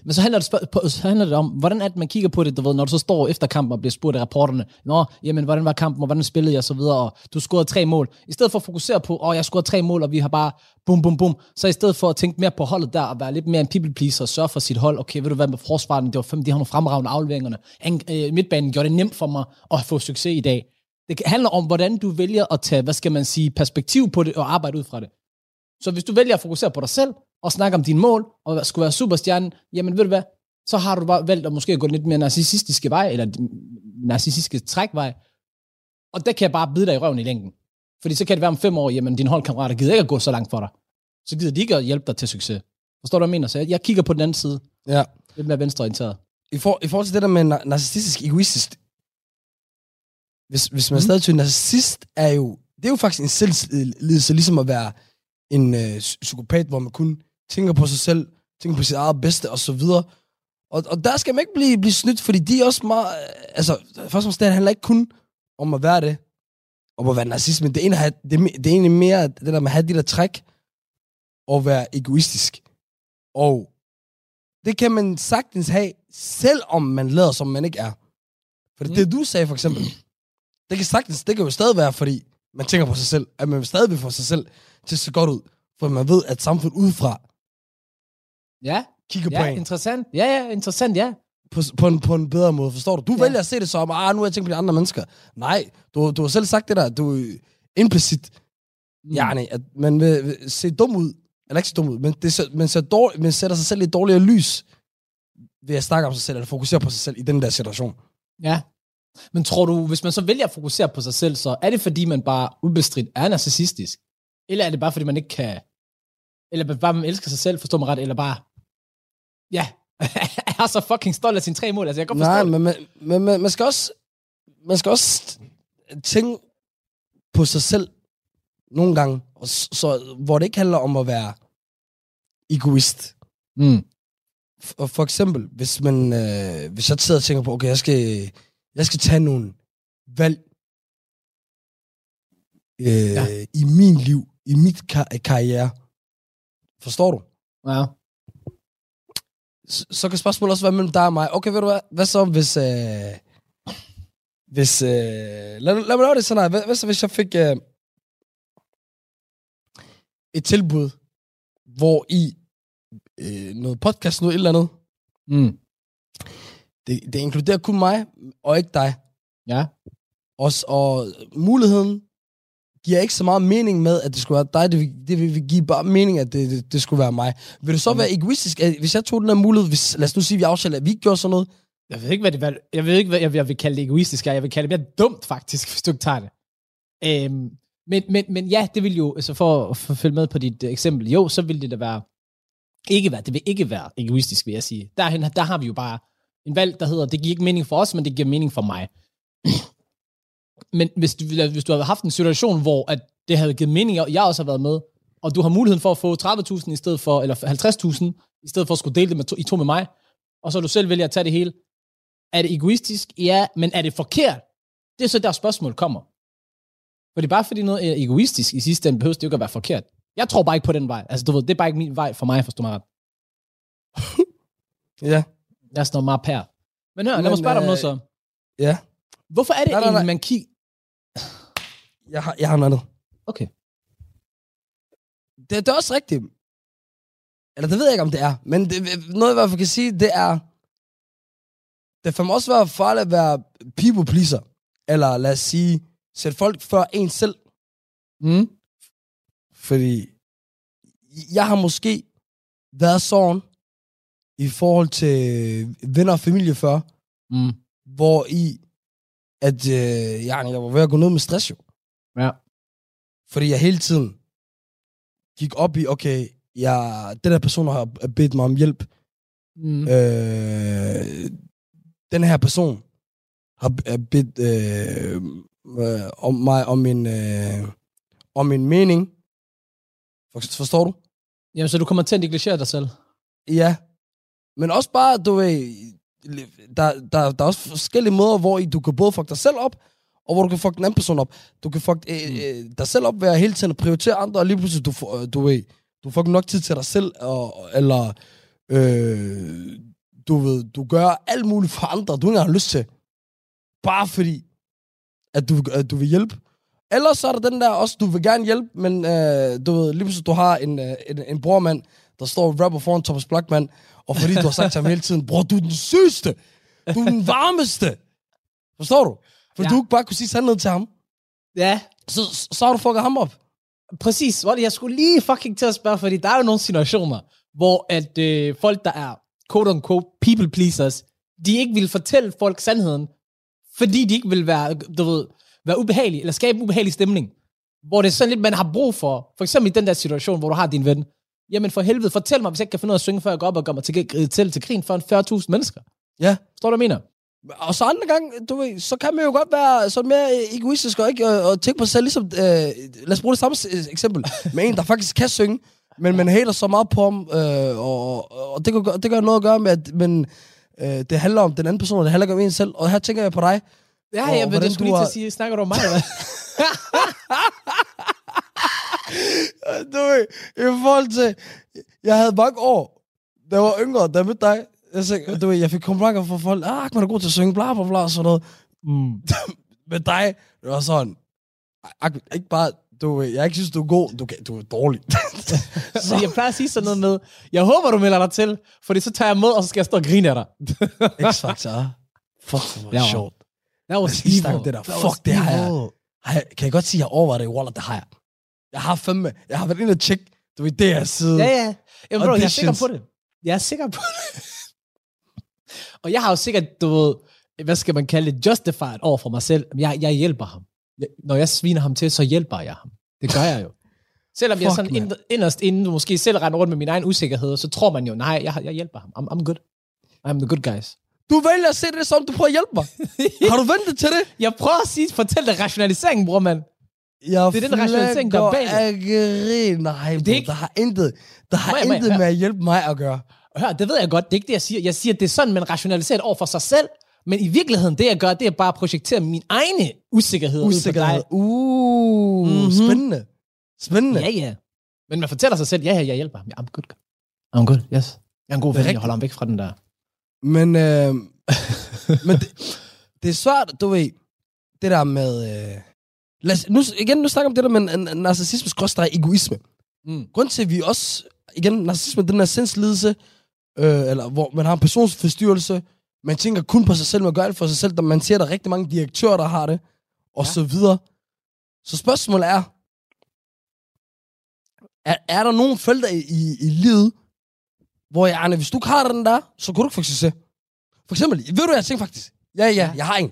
Men så handler, det, på, så handler det om, hvordan er det, man kigger på det, du ved, når du så står efter kampen og bliver spurgt af rapporterne, Nå, jamen, hvordan var kampen, og hvordan spillede jeg, og så videre, og du scorede tre mål. I stedet for at fokusere på, åh, jeg scorede tre mål, og vi har bare bum, bum, bum, så i stedet for at tænke mere på holdet der, og være lidt mere en people pleaser, og sørge for sit hold, okay, ved du hvad med forsvaren, det var fem, de har nogle fremragende afleveringerne. Ang, øh, midtbanen gjorde det nemt for mig at få succes i dag. Det handler om, hvordan du vælger at tage, hvad skal man sige, perspektiv på det, og arbejde ud fra det. Så hvis du vælger at fokusere på dig selv, og snakke om dine mål, og skulle være superstjernen, jamen ved du hvad, så har du bare valgt at måske gå lidt mere narcissistiske vej, eller narcissistiske trækvej, og det kan jeg bare bide dig i røven i længden. Fordi så kan det være om fem år, jamen dine holdkammerater gider ikke at gå så langt for dig. Så gider de ikke at hjælpe dig til succes. Forstår du, hvad jeg mener? Så jeg, jeg kigger på den anden side. Ja. Lidt mere venstreorienteret. I, for, I forhold til det der med nar- narcissistisk egoistisk, hvis, hvis man Mm. stadig til narcissist, er jo, det er jo faktisk en selvledelse, ligesom at være en øh, psy- psykopat, hvor man kun tænker på sig selv, tænker på sit eget bedste og så videre. Og, og der skal man ikke blive, blive snydt, fordi de er også meget... øh, Altså, først og fremmest, det handler ikke kun om at være det, om at være narcissist, men det er, det, er, det er egentlig mere det der med at have de der træk, og være egoistisk. Og det kan man sagtens have, selvom man lader som man ikke er. For det, Mm. det du sagde for eksempel, det kan sagtens, det kan jo stadig være, fordi man tænker på sig selv, at man stadig vil få sig selv til at se godt ud, for man ved, at samfundet udefra Ja, kigger ja på en interessant. Ja, ja, interessant, ja. på, på, en, på en bedre måde, forstår du? Du Ja. ja. vælger at se det som, ah, nu har jeg tænkt på de andre mennesker. Nej, du, du har selv sagt det der, du implicit, Mm. mm. yani, at man vil, vil se dum ud, eller ikke se dum ud, men det, ser- man, ser dårlig, man sætter sig selv i et dårligere lys, ved at snakke om sig selv, eller fokusere på sig selv i den der situation. Ja. Men tror du, hvis man så vælger at fokusere på sig selv, så er det fordi, man bare ubestridt er narcissistisk? Eller er det bare fordi, man ikke kan... Eller bare man elsker sig selv, forstår man ret, eller bare... Ja, [LAUGHS] er så fucking stolt af sine tre mål. Altså, jeg kan godt forstå Nej, det. men, men, men, men man skal også man skal også tænke på sig selv nogle gange, og så, hvor det ikke handler om at være egoist. Mm. F- Og for eksempel, hvis man, øh, hvis jeg sidder og tænker på, okay, jeg skal, jeg skal tage nogle valg øh, ja. i min liv, i mit kar- karriere. Forstår du? Ja. Så, så kan spørgsmålet også være mellem dig og mig. Okay, ved du hvad? Hvad så hvis... Øh, hvis... Øh, lad, lad mig lave det sådan her. Hvad, hvad så hvis jeg fik... Øh, et tilbud, hvor i øh, noget podcast, noget et eller andet, Mm. det, det inkluderer kun mig, og ikke dig. Ja. Også, og muligheden giver ikke så meget mening med, at det skulle være dig. Det vil, det vil give bare mening, at det, det, det skulle være mig. Vil det så Mm. være egoistisk, at hvis jeg tog den her mulighed, hvis, lad os nu sige, at vi aftaler, at vi ikke gjorde sådan noget, Jeg ved ikke, hvad det hvad, jeg ved ikke, hvad jeg, jeg vil kalde det egoistisk. Jeg vil kalde det mere dumt, faktisk, [LAUGHS] hvis du ikke tager det. Øhm, men, men, men ja, det vil jo, altså for at for følge med på dit eksempel, jo, så vil det da være, ikke være, det vil ikke være egoistisk, vil jeg sige. Derhen, der har vi jo bare en valg, der hedder, det giver ikke mening for os, men det giver mening for mig men hvis du, hvis du har haft en situation, hvor at det havde givet mening, og jeg også har været med, og du har muligheden for at få 30.000 i stedet for, eller 50.000, i stedet for at skulle dele det med to, i to med mig, og så du selv vælger at tage det hele, er det egoistisk? Ja, men er det forkert? Det er så der spørgsmål kommer. For det er bare fordi noget er egoistisk i sidste ende, behøver det jo ikke at være forkert. Jeg tror bare ikke på den vej. Altså, du ved, det er bare ikke min vej for mig, forstår mig ret. [LAUGHS] ja, Jeg er sådan meget pær. Men hør, lad mig Men, spørge dig om noget øh, så. ja. Hvorfor er det nej, nej, egentlig, nej. man kigger... Jeg har, jeg har noget andet. Okay. Det, det er også rigtigt. Eller det ved jeg ikke, om det er. Men det, noget, jeg i hvert fald kan sige, det er... Det kan også være farligt at være people pleaser. Eller lad os sige, sætte folk før en selv. Mm. Fordi jeg har måske været sådan i forhold til venner og familie før, Mm. hvor i, at øh, jeg, jeg var ved at gå ned med stress jo. Ja. Fordi jeg hele tiden gik op i, okay, jeg, den her person har bedt mig om hjælp. Mm. Øh, den her person har bedt øh, øh, om mig om en, øh, om en mening. For- Forstår du? Jamen, så du kommer til at negligere dig selv? Ja. Men også bare, du ved, der, der, der er også forskellige måder, hvor I- du kan både fuck dig selv op, og hvor du kan fuck den anden person op. Du kan fuck øh, øh, dig selv op ved at hele tiden at prioritere andre, og lige pludselig, du, øh, du ved, du får ikke nok tid til dig selv, og, eller øh, du ved, du gør alt muligt for andre, du ikke har lyst til. Bare fordi, at du, at du vil hjælpe. Ellers så er der den der også, du vil gerne hjælpe, men øh, du ved, lige pludselig, du har en, øh, en, en brormand, der står og rapper foran Thomas Blackman, og fordi du har sagt til ham hele tiden, bror, du er den sygeste, du er den varmeste. Forstår du? For ja. Du ikke bare kunne sige sandheden til ham, Ja, så, så har du fucket ham op. præcis. Jeg skulle lige fucking til at spørge, fordi der er jo nogle situationer, hvor at øh, folk, der er quote-unquote people pleasers, de ikke vil fortælle folk sandheden, fordi de ikke vil være, du ved, være ubehagelige, eller skabe ubehagelig stemning. Hvor det er sådan lidt, man har brug for, for eksempel i den der situation, hvor du har din ven, jamen for helvede, fortæl mig, hvis jeg ikke kan finde ud af at synge, før jeg går op og gør mig til, til, til grin for en 40.000 mennesker. Ja. Forstår du, hvad jeg mener? Og så andre gange, du ved, så kan man jo godt være sådan mere egoistisk og ikke og, og tænke på sig selv, ligesom, øh, lad os bruge det samme s- eksempel, med en, der faktisk kan synge, men man hater så meget på ham, øh, og, og det, kan, det gør noget at gøre med, at men, øh, det handler om den anden person, og det handler ikke om en selv, og her tænker jeg på dig. Ja, Og ja, men det skulle du lige til at sige, snakker du om mig, eller? [LAUGHS] Du ved, i forhold til, jeg havde mange år, da jeg var yngre, da jeg mødte dig, jeg, sagde, du ved, jeg fik komplimenter fra folk, ah, man er god til at synge, bla bla bla, og sådan noget. mm. [LAUGHS] med dig, det var sådan, Ahmed, ikke bare, du, ved, jeg ikke synes, du er god, du, du er dårlig. [LAUGHS] Så jeg plejer at sige sådan noget med, jeg håber, du melder dig til, fordi så tager jeg med, og så skal jeg stå og grine af dig. [LAUGHS] X-Factor. Fuck, det var sjovt. That was evil. det der. That Fuck, det har jeg. Har jeg. Kan jeg godt sige, at jeg overvejer det? Wallah, det har jeg. Jeg har fandme, jeg har været inde og tjekke, du ved, det her side. Ja, ja. Jamen, bro, jeg er sikker på det. Jeg er sikker på det. og jeg har jo sikkert, du ved, hvad skal man kalde det, justified over for mig selv. Jeg, jeg hjælper ham. Jeg, når jeg sviner ham til, så hjælper jeg ham. Det gør jeg jo. Selvom jeg Fuck, sådan man. ind, inderst inden måske selv render rundt med min egen usikkerhed, så tror man jo, nej, jeg, jeg hjælper ham. I'm, I'm good. I'm the good guys. Du vælger at se det som, du prøver at hjælpe mig. [LAUGHS] har du ventet til det? Jeg prøver at sige, fortæl dig rationaliseringen, bror, mand. Jeg Det er den rationalisering, der er bag det. Nej, Det er ikke- der har intet, der har Må jeg- intet med at hjælpe mig at gøre. Hør, det ved jeg godt. Det er ikke det, jeg siger. Jeg siger, at det er sådan, man rationaliserer over for sig selv. Men i virkeligheden, det jeg gør, det er bare at projektere min egne usikkerhed Usikkerhed. Uh, Mhm. spændende. Spændende. Ja, ja. Men man fortæller sig selv, ja, ja, jeg hjælper ham. I'm good. I'm good, yes. Jeg er en god ven, jeg holder ham væk fra den der. Men, øh, [LAUGHS] men det, det er svært, du ved, det der med... Øh, lad os, nu, igen, nu snakker vi om det der med narcissisme skråstreg egoisme. Mm. Grunden til, at vi også... Igen, narcissisme, den her sindslidelse, øh, eller hvor man har en personsforstyrrelse, man tænker kun på sig selv, man gør alt for sig selv, der man ser, der er rigtig mange direktører, der har det, og Ja. så videre. Så spørgsmålet er, er, er der nogle felter i, i, i livet, hvor jeg, Arne, hvis du ikke har den der, så kunne du ikke få succes. For eksempel, ved du, jeg tænker faktisk? Ja, ja, jeg har en.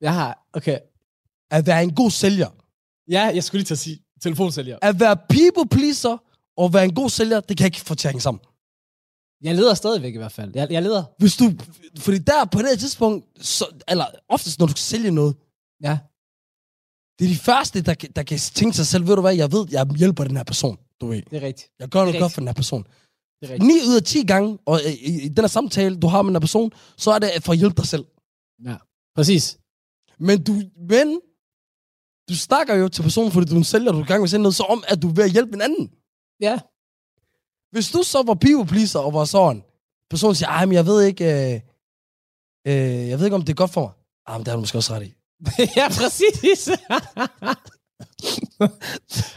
Jeg har, okay. At være en god sælger. Ja, jeg skulle lige til at sige telefonsælger. At være people pleaser og være en god sælger, det kan jeg ikke få til at hænge sammen. Jeg leder stadigvæk i hvert fald. Jeg, jeg leder. Hvis du, fordi der på det her tidspunkt, så, eller oftest når du skal sælge noget, Ja. det er de første, der, der kan tænke sig selv, ved du hvad, jeg ved, jeg hjælper den her person. Du ved, Det er rigtigt. jeg gør noget godt for den her person. Det er rigtigt. 9 ud af 10 gange, og i, i, i den her samtale, du har med den her person, så er det for at hjælpe dig selv. Ja. Præcis. Men du, men, du snakker jo til personen, fordi du er en sælger, du er i gang med at sælge noget, så om, at du er ved at hjælpe en anden. Ja. Hvis du så var people pleaser og var sådan, personen siger, ej, men jeg ved ikke, øh, øh, jeg ved ikke, om det er godt for mig. Ah, men det har du måske også ret i. [LAUGHS] ja, præcis. [LAUGHS]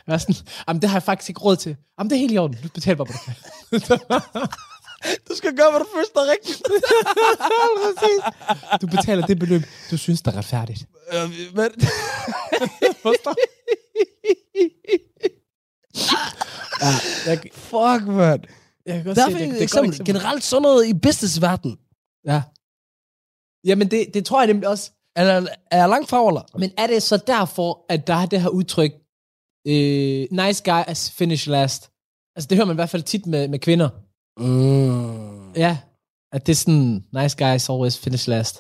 jeg sådan, jamen, det har jeg faktisk ikke råd til. Jamen, det er helt i orden. Du betaler bare på det. [LAUGHS] Du skal gøre, hvad du føler er rigtigt. [LAUGHS] Du betaler det beløb, du synes, der er retfærdigt. Øh, men, Ja, jeg, fuck, man. jeg kan godt Derfor se, det, et det er et eksempel. eksempel. Generelt sådan noget i businessverden. Ja. Jamen, det, det tror jeg nemlig også. Eller er jeg langt fra, eller? Men er det så derfor, at der er det her udtryk, øh, nice guy as finish last? Altså, det hører man i hvert fald tit med, med kvinder. Mm. Ja, at det er sådan, nice guys always finish last.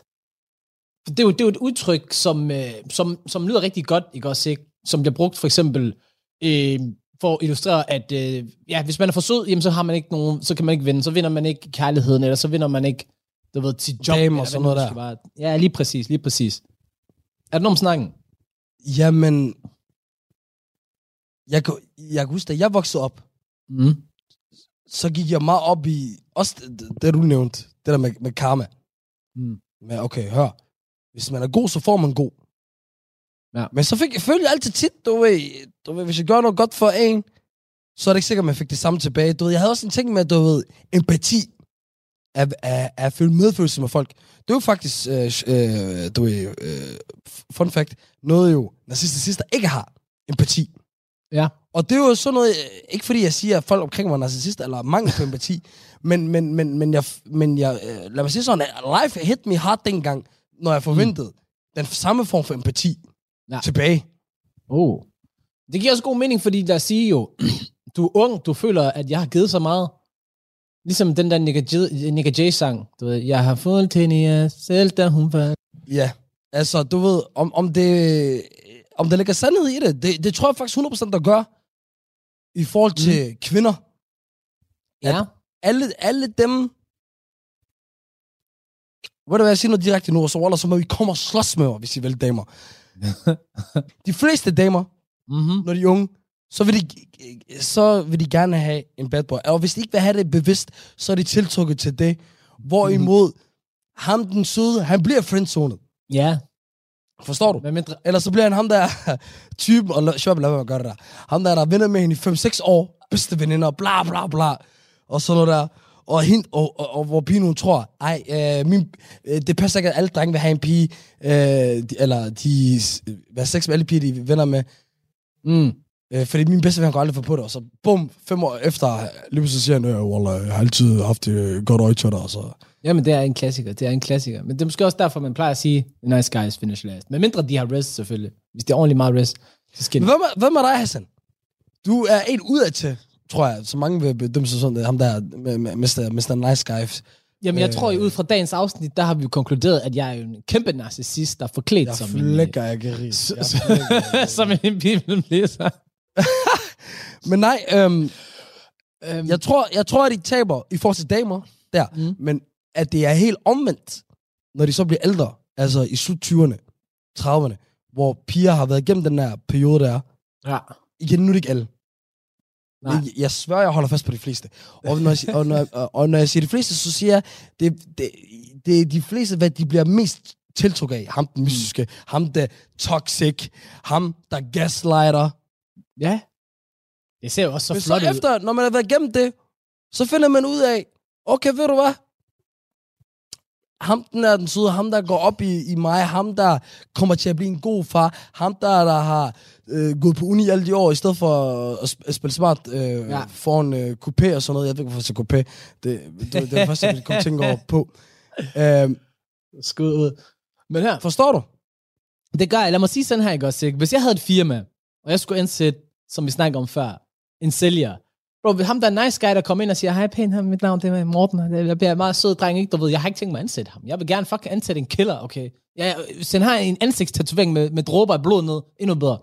For det er jo, det er jo et udtryk, som, øh, som, som lyder rigtig godt, ikke også, ikke? Som bliver brugt for eksempel øh, for at illustrere, at øh, ja, hvis man er for sød, jamen, så har man ikke nogen, så kan man ikke vinde, så vinder man ikke kærligheden, eller så vinder man ikke, du ved, sit job. Dame og eller sådan noget der. Bare, ja, lige præcis, lige præcis. Er nogen om snakken? Jamen, jeg jeg kan huske, da jeg voksede op, Mm. Så gik jeg meget op i, også det, det du nævnte, det der med, med karma. Mm. Men okay, hør. Hvis man er god, så får man god. Ja. Men så fik jeg følte altid tit, du ved, du ved, hvis jeg gør noget godt for en, så er det ikke sikkert, at man fik det samme tilbage. Du ved, jeg havde også en ting med, du ved, empati. At, at, at føle medfølelse med folk. Det er jo faktisk, øh, øh, du ved, øh, fun fact, noget jo, narcissister ikke har. Empati. Ja. Og det er jo sådan noget, øh, ikke fordi jeg siger, at folk omkring mig er narcissister, eller mangel på empati, [LAUGHS] men, men, men, men, jeg, men jeg, øh, lad mig sige sådan, at life hit me hard dengang, når jeg forventede mm. den samme form for empati Ja. tilbage. Oh. Det giver også god mening, fordi der siger jo, [CLEARS THROAT] du er ung, du føler, at jeg har givet så meget. Ligesom den der Nick J-sang, du ved, jeg har fået til hende selv, da hun var... Ja, altså du ved, om, om det om der ligger sandhed i det, det, det tror jeg faktisk 100% der gør, i forhold til mm. kvinder. Ja. Alle, alle dem, ved du hvad, jeg siger noget direkte nu, og så, Waller, så må vi komme og slås med mig, hvis I vil damer. [LAUGHS] de fleste damer, Mm-hmm. når de er unge, så vil de, så vil de gerne have en bad boy. Og hvis de ikke vil have det bevidst, så er de tiltrukket til det. Hvorimod ham den søde, han bliver friendzonet. Ja. Forstår du? Men mindre... Eller så bliver han ham der [LAUGHS] typen, og shabab, sjovt, lad gøre det der. Ham der, der venner med hende i 5-6 år, bedste veninder, bla bla bla, og sådan noget der. Og, hende, og, og, og hvor pigen hun tror, ej, øh, min, øh, det passer ikke, at alle drenge vil have en pige, øh, de, eller de vil have sex med alle piger, de venner med. Mm. Øh, fordi min bedste ven går aldrig få på det, og så bum, fem år efter, lige pludselig siger han, øh, Wallah, jeg har altid haft det godt øje til dig, så... Jamen, det er en klassiker, det er en klassiker. Men det er måske også derfor, man plejer at sige, nice guys finish last. Men mindre de har rest, selvfølgelig. Hvis det er ordentligt meget rest, så skal de... hvem er, hvem er dig, Hassan? Du er en udad til, tror jeg, så mange vil bedømme sig sådan, det ham der, Mr. Mr. Nice Guy. Jamen, jeg Øh. tror, at ud fra dagens afsnit, der har vi jo konkluderet, at jeg er en kæmpe narcissist, der er forklædt Jeg som flækker, jeg kan rige. en... Jeg flækker, s- [LAUGHS] som en [LAUGHS] bibellæser. [LAUGHS] Men nej, øhm, Øhm, jeg, tror, jeg tror, at de taber i forhold til damer der, Mm. mm. men at det er helt omvendt, når de så bliver ældre, altså i slut 20'erne, 30'erne, hvor piger har været igennem den her periode der. ja. Igen, nu er det ikke alle. Nej. Jeg, jeg svær, jeg holder fast på de fleste. Og når jeg, og når, jeg- og, når jeg siger de fleste, så siger jeg, det, det, det er de fleste, hvad de bliver mest tiltrukket af. Ham den mystiske, ham der toxic, ham der gaslighter. Ja. Det ser jo også så Men flot så ud. efter, når man har været igennem det, så finder man ud af, okay, ved du hvad? Ham den er den søde, ham der går op i, i mig, ham der kommer til at blive en god far, ham der, der har øh, gået på uni alle de år, i stedet for at, at spille smart øh, Ja. foran øh, coupé og sådan noget. Jeg ved ikke, hvorfor jeg siger coupé. Det, det, det er det første, jeg kom tænke over på. Øh, Skud ud. Men her, forstår du? det gør jeg. Lad mig sige sådan her, ikke også? Ikke? Hvis jeg havde et firma, og jeg skulle ansætte, som vi snakkede om før, en sælger. Bro, ham der er nice guy, der kommer ind og siger, hej pæn, mit navn det er Morten, det- jeg bliver meget sød dreng, ikke? Du ved, jeg har ikke tænkt mig at ansætte ham. Jeg vil gerne fucking ansætte en killer, okay? Jeg, hvis han har en ansigtstatovering med, med dråber af blod ned, endnu bedre.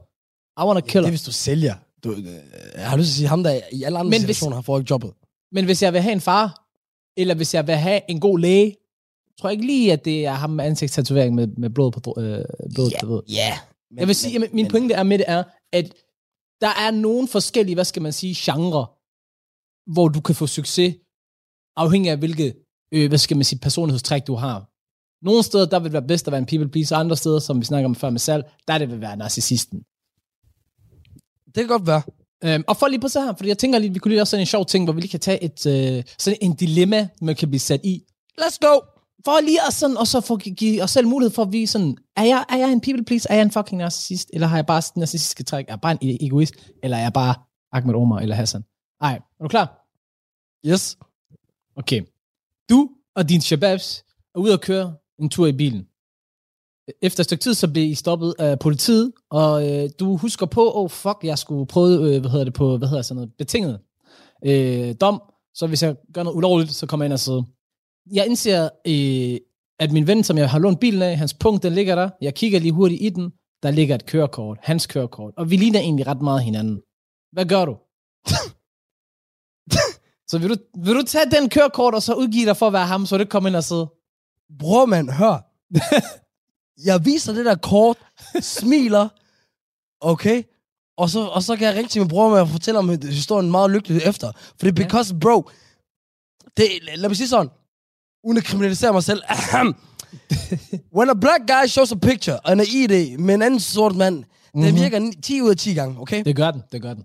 I want a Det killer. er, hvis du sælger. Du, øh, jeg har lyst til at sige, ham der i alle andre Men hvis- situationer har fået jobbet. Men hvis jeg vil have en far, eller hvis jeg vil have en god læge, tror jeg ikke lige, at det er ham med ansigtstatovering med, med blod på øh, blod, yeah. du ved. Ja. Men, Jeg vil sige, men, min pointe er med det er, at der er nogle forskellige, hvad skal man sige, genre, hvor du kan få succes, afhængig af hvilke, øh, hvad skal man sige, personlighedstræk du har. Nogle steder, der vil det være bedst at være en people pleaser, andre steder, som vi snakker om før med salg, der det vil være narcissisten. Det kan godt være. Øhm, og for lige på så her, fordi jeg tænker lige, vi kunne lige også sådan en sjov ting, hvor vi lige kan tage et, øh, sådan en dilemma, man kan blive sat i. Let's go! For lige at, sådan, og så få give os selv mulighed for at vise sådan, er jeg, er jeg en people please, er jeg en fucking narcissist, eller har jeg bare narcissistiske træk, er jeg bare en e-, egoist, eller er jeg bare Ahmed Omar eller Hassan? Ej, er du klar? Yes. Okay. Du og din shababs er ude at køre en tur i bilen. Efter et stykke tid, så bliver I stoppet af politiet, og øh, du husker på, oh fuck, jeg skulle prøve, øh, hvad hedder det på, hvad hedder sådan noget, betinget øh, dom, så hvis jeg gør noget ulovligt, så kommer jeg ind og sidder. Jeg indser, øh, at min ven, som jeg har lånt bilen af, hans punkt, den ligger der. Jeg kigger lige hurtigt i den. Der ligger et kørekort, hans kørekort, og vi ligner egentlig ret meget hinanden. Hvad gør du? [LAUGHS] så vil du, vil du tage den kørekort, og så udgive dig for at være ham, så du ikke kommer ind og sidde? Bror, mand, hør. [LAUGHS] jeg viser det der kort, smiler, okay? Og så, og så kan jeg ringe til min bror med og fortælle om historien meget lykkeligt efter. For det er because, bro, det, lad mig sige sådan, uden at kriminalisere mig selv. Ahem. When a black guy shows a picture and a ID med en anden sort mand, mm-hmm. det virker ni- 10 ud af 10 gange, okay? Det gør den, det gør den.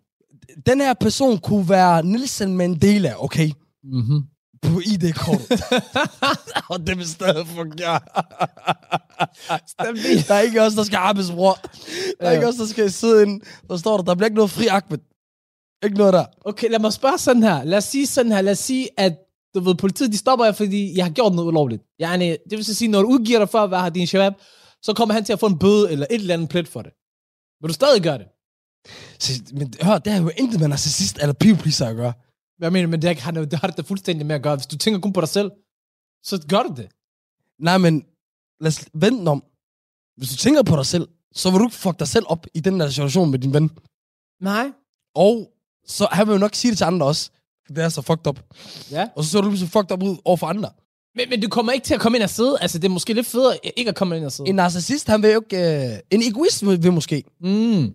Den her person kunne være Nelson Mandela, okay? Mm-hmm. På ID-kortet. [LAUGHS] og det vil stadig fungere. der er ikke os, der skal arbejde, bror. Der er ikke os, der skal sidde ind. Der står der, der bliver ikke noget fri Ahmed. Ikke noget der. Okay, lad mig spørge sådan her. Lad os sige sådan her. Lad os sige, at du ved, politiet de stopper jer, fordi jeg har gjort noget ulovligt. Yani, det vil så sige, når du udgiver dig for at være din shabab, så kommer han til at få en bøde eller et eller andet plet for det. Vil du stadig gøre det? Så, men hør, det har jo intet med narcissist eller people pleaser at gøre. Jeg mener, men det, er ikke- det har det da fuldstændig med at gøre. Hvis du tænker kun på dig selv, så gør du det. Nej, men lad os vente om. Hvis du tænker på dig selv, så vil du ikke fuck dig selv op i den der situation med din ven. Nej. Og så han vil jo nok sige det til andre også. Det er så fucked up. Ja. Og så ser du lige så fucked up ud over for andre. Men, men du kommer ikke til at komme ind og sidde. Altså, det er måske lidt federe ikke at komme ind og sidde. En narcissist, han vil jo ikke... Øh, en egoist vil, vil måske. Mm.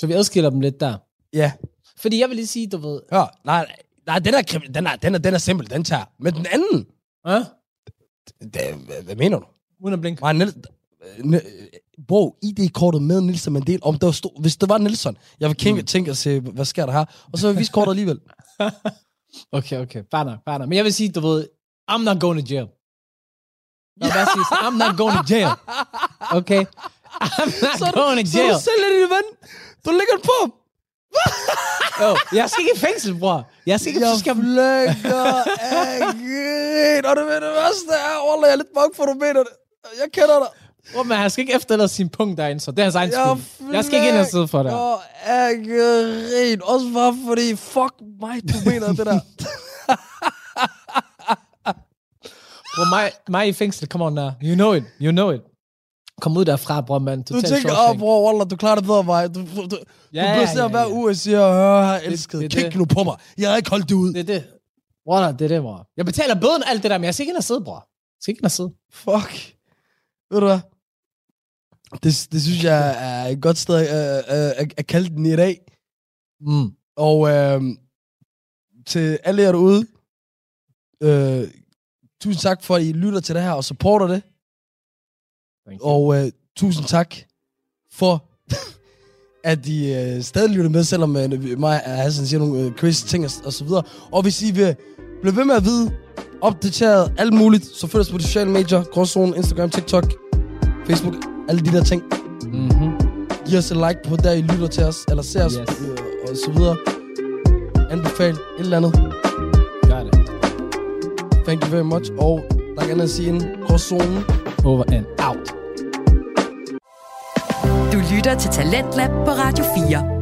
Så vi adskiller dem lidt der. Ja. Fordi jeg vil lige sige, du ved... Hør, nej, nej, den er, den er, den er, den er simpel, den tager. Men den anden, Øh? det, hvad, mener du? Uden at blinke. Nej, Niels, øh, bro, ID-kortet med Nelson Mandela, om der stod, hvis det var Nelson, jeg vil kæmpe, mm. tænke og se, hvad sker der her? Og så vil jeg vise kortet alligevel. [LAUGHS] Okay, okay. Fair nok, fair nok. Men jeg vil sige, du ved, I'm not going to jail. Jeg vil bare sige, så I'm not going to jail. Okay? I'm not Så, going to så jail. du sælger din ven. Du ligger den på. Jo, jeg skal ikke i fængsel, bror. Jeg skal ikke... Jeg skal... flækker af. Og det ved det værste er, Wallah, jeg er lidt bange for, du mener det. Jeg kender dig. Bror, men han skal ikke efterlade sin punkt derinde, så det er hans egen Jeg skyld. Jeg skal ikke ind og sidde for dig. flækker af grin. Også bare fordi, fuck mig, du mener det der. [LAUGHS] Bror, mig, mig i fængsel, come on now. You know it, you know it. Kom ud derfra, bror, mand. Du tænker, åh, oh, bror, Wallah, du klarer det bedre mig. Du, du, du, Ja, du bliver ja, hver ja. uge og siger, hør, jeg har elsket. det er Kig det. nu på mig. Jeg har ikke holdt det ud. Det er det. Bror, det er det, bror. Jeg betaler bøden alt det der, men jeg skal ikke ind og sidde, bror. Jeg skal ikke ind og sidde. Fuck. Ved du hvad? Det, det synes jeg er et godt sted at, at, at, at kalde den i dag. Mm. Og øh, til alle jer derude, øh, tusind tak for, at I lytter til det her og supporter det. Thank you. Og øh, tusind tak for, [LAUGHS] at I øh, stadig lytter med, selvom øh, mig og Hassan siger nogle øh, crazy ting og, og så videre. Og hvis I vil blive ved med at vide, opdateret alt muligt, så følg os på de sociale medier, Gråzone, Instagram, TikTok, Facebook, alle de der ting. Mm-hmm. Giv os et like på, der I lytter til os, eller ser os, Yes. øh, og så videre. Anbefal et eller andet. Gør det. Thank you very much. Og der er andet at sige en Gråzone. Over and out. Du lytter til Talentlab på Radio 4.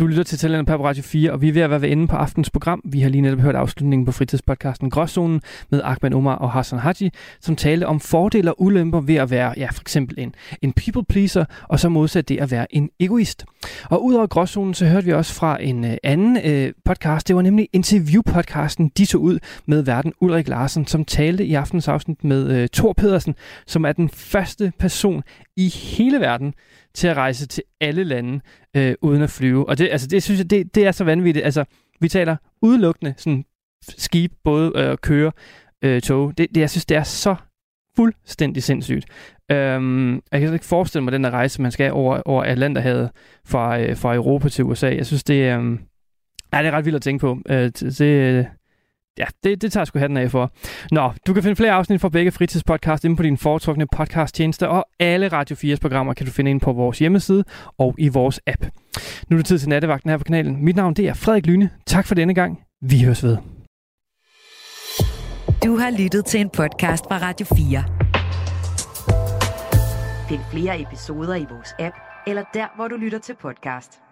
Du lytter til Talent på Radio 4, og vi er ved at være ved enden på aftens program. Vi har lige netop hørt afslutningen på fritidspodcasten Gråzonen med Ahmed Omar og Hassan Haji, som talte om fordele og ulemper ved at være, ja, for eksempel en, en people pleaser, og så modsat det at være en egoist. Og udover Gråzonen, så hørte vi også fra en øh, anden øh, podcast. Det var nemlig interviewpodcasten De tog ud med verden Ulrik Larsen, som talte i aftens afsnit med øh, Thor Pedersen, som er den første person i hele verden til at rejse til alle lande øh, uden at flyve. Og det, altså, det synes jeg, det, det er så vanvittigt. Altså, vi taler udelukkende sådan skib, både øh, køre øh, tog. Det, det, jeg synes, det er så fuldstændig sindssygt. Øhm, jeg kan ikke forestille mig den der rejse, man skal over, over Atlanterhavet fra, øh, fra Europa til USA. Jeg synes, det, øh, ja, det er ret vildt at tænke på. Øh, det, ja, det, det tager jeg sgu hatten af for. Nå, du kan finde flere afsnit fra begge fritidspodcast inde på din foretrukne podcasttjeneste, og alle Radio 4's programmer kan du finde ind på vores hjemmeside og i vores app. Nu er det tid til nattevagten her på kanalen. Mit navn det er Frederik Lyne. Tak for denne gang. Vi høres ved. Du har lyttet til en podcast fra Radio 4. Find flere episoder i vores app, eller der, hvor du lytter til podcast.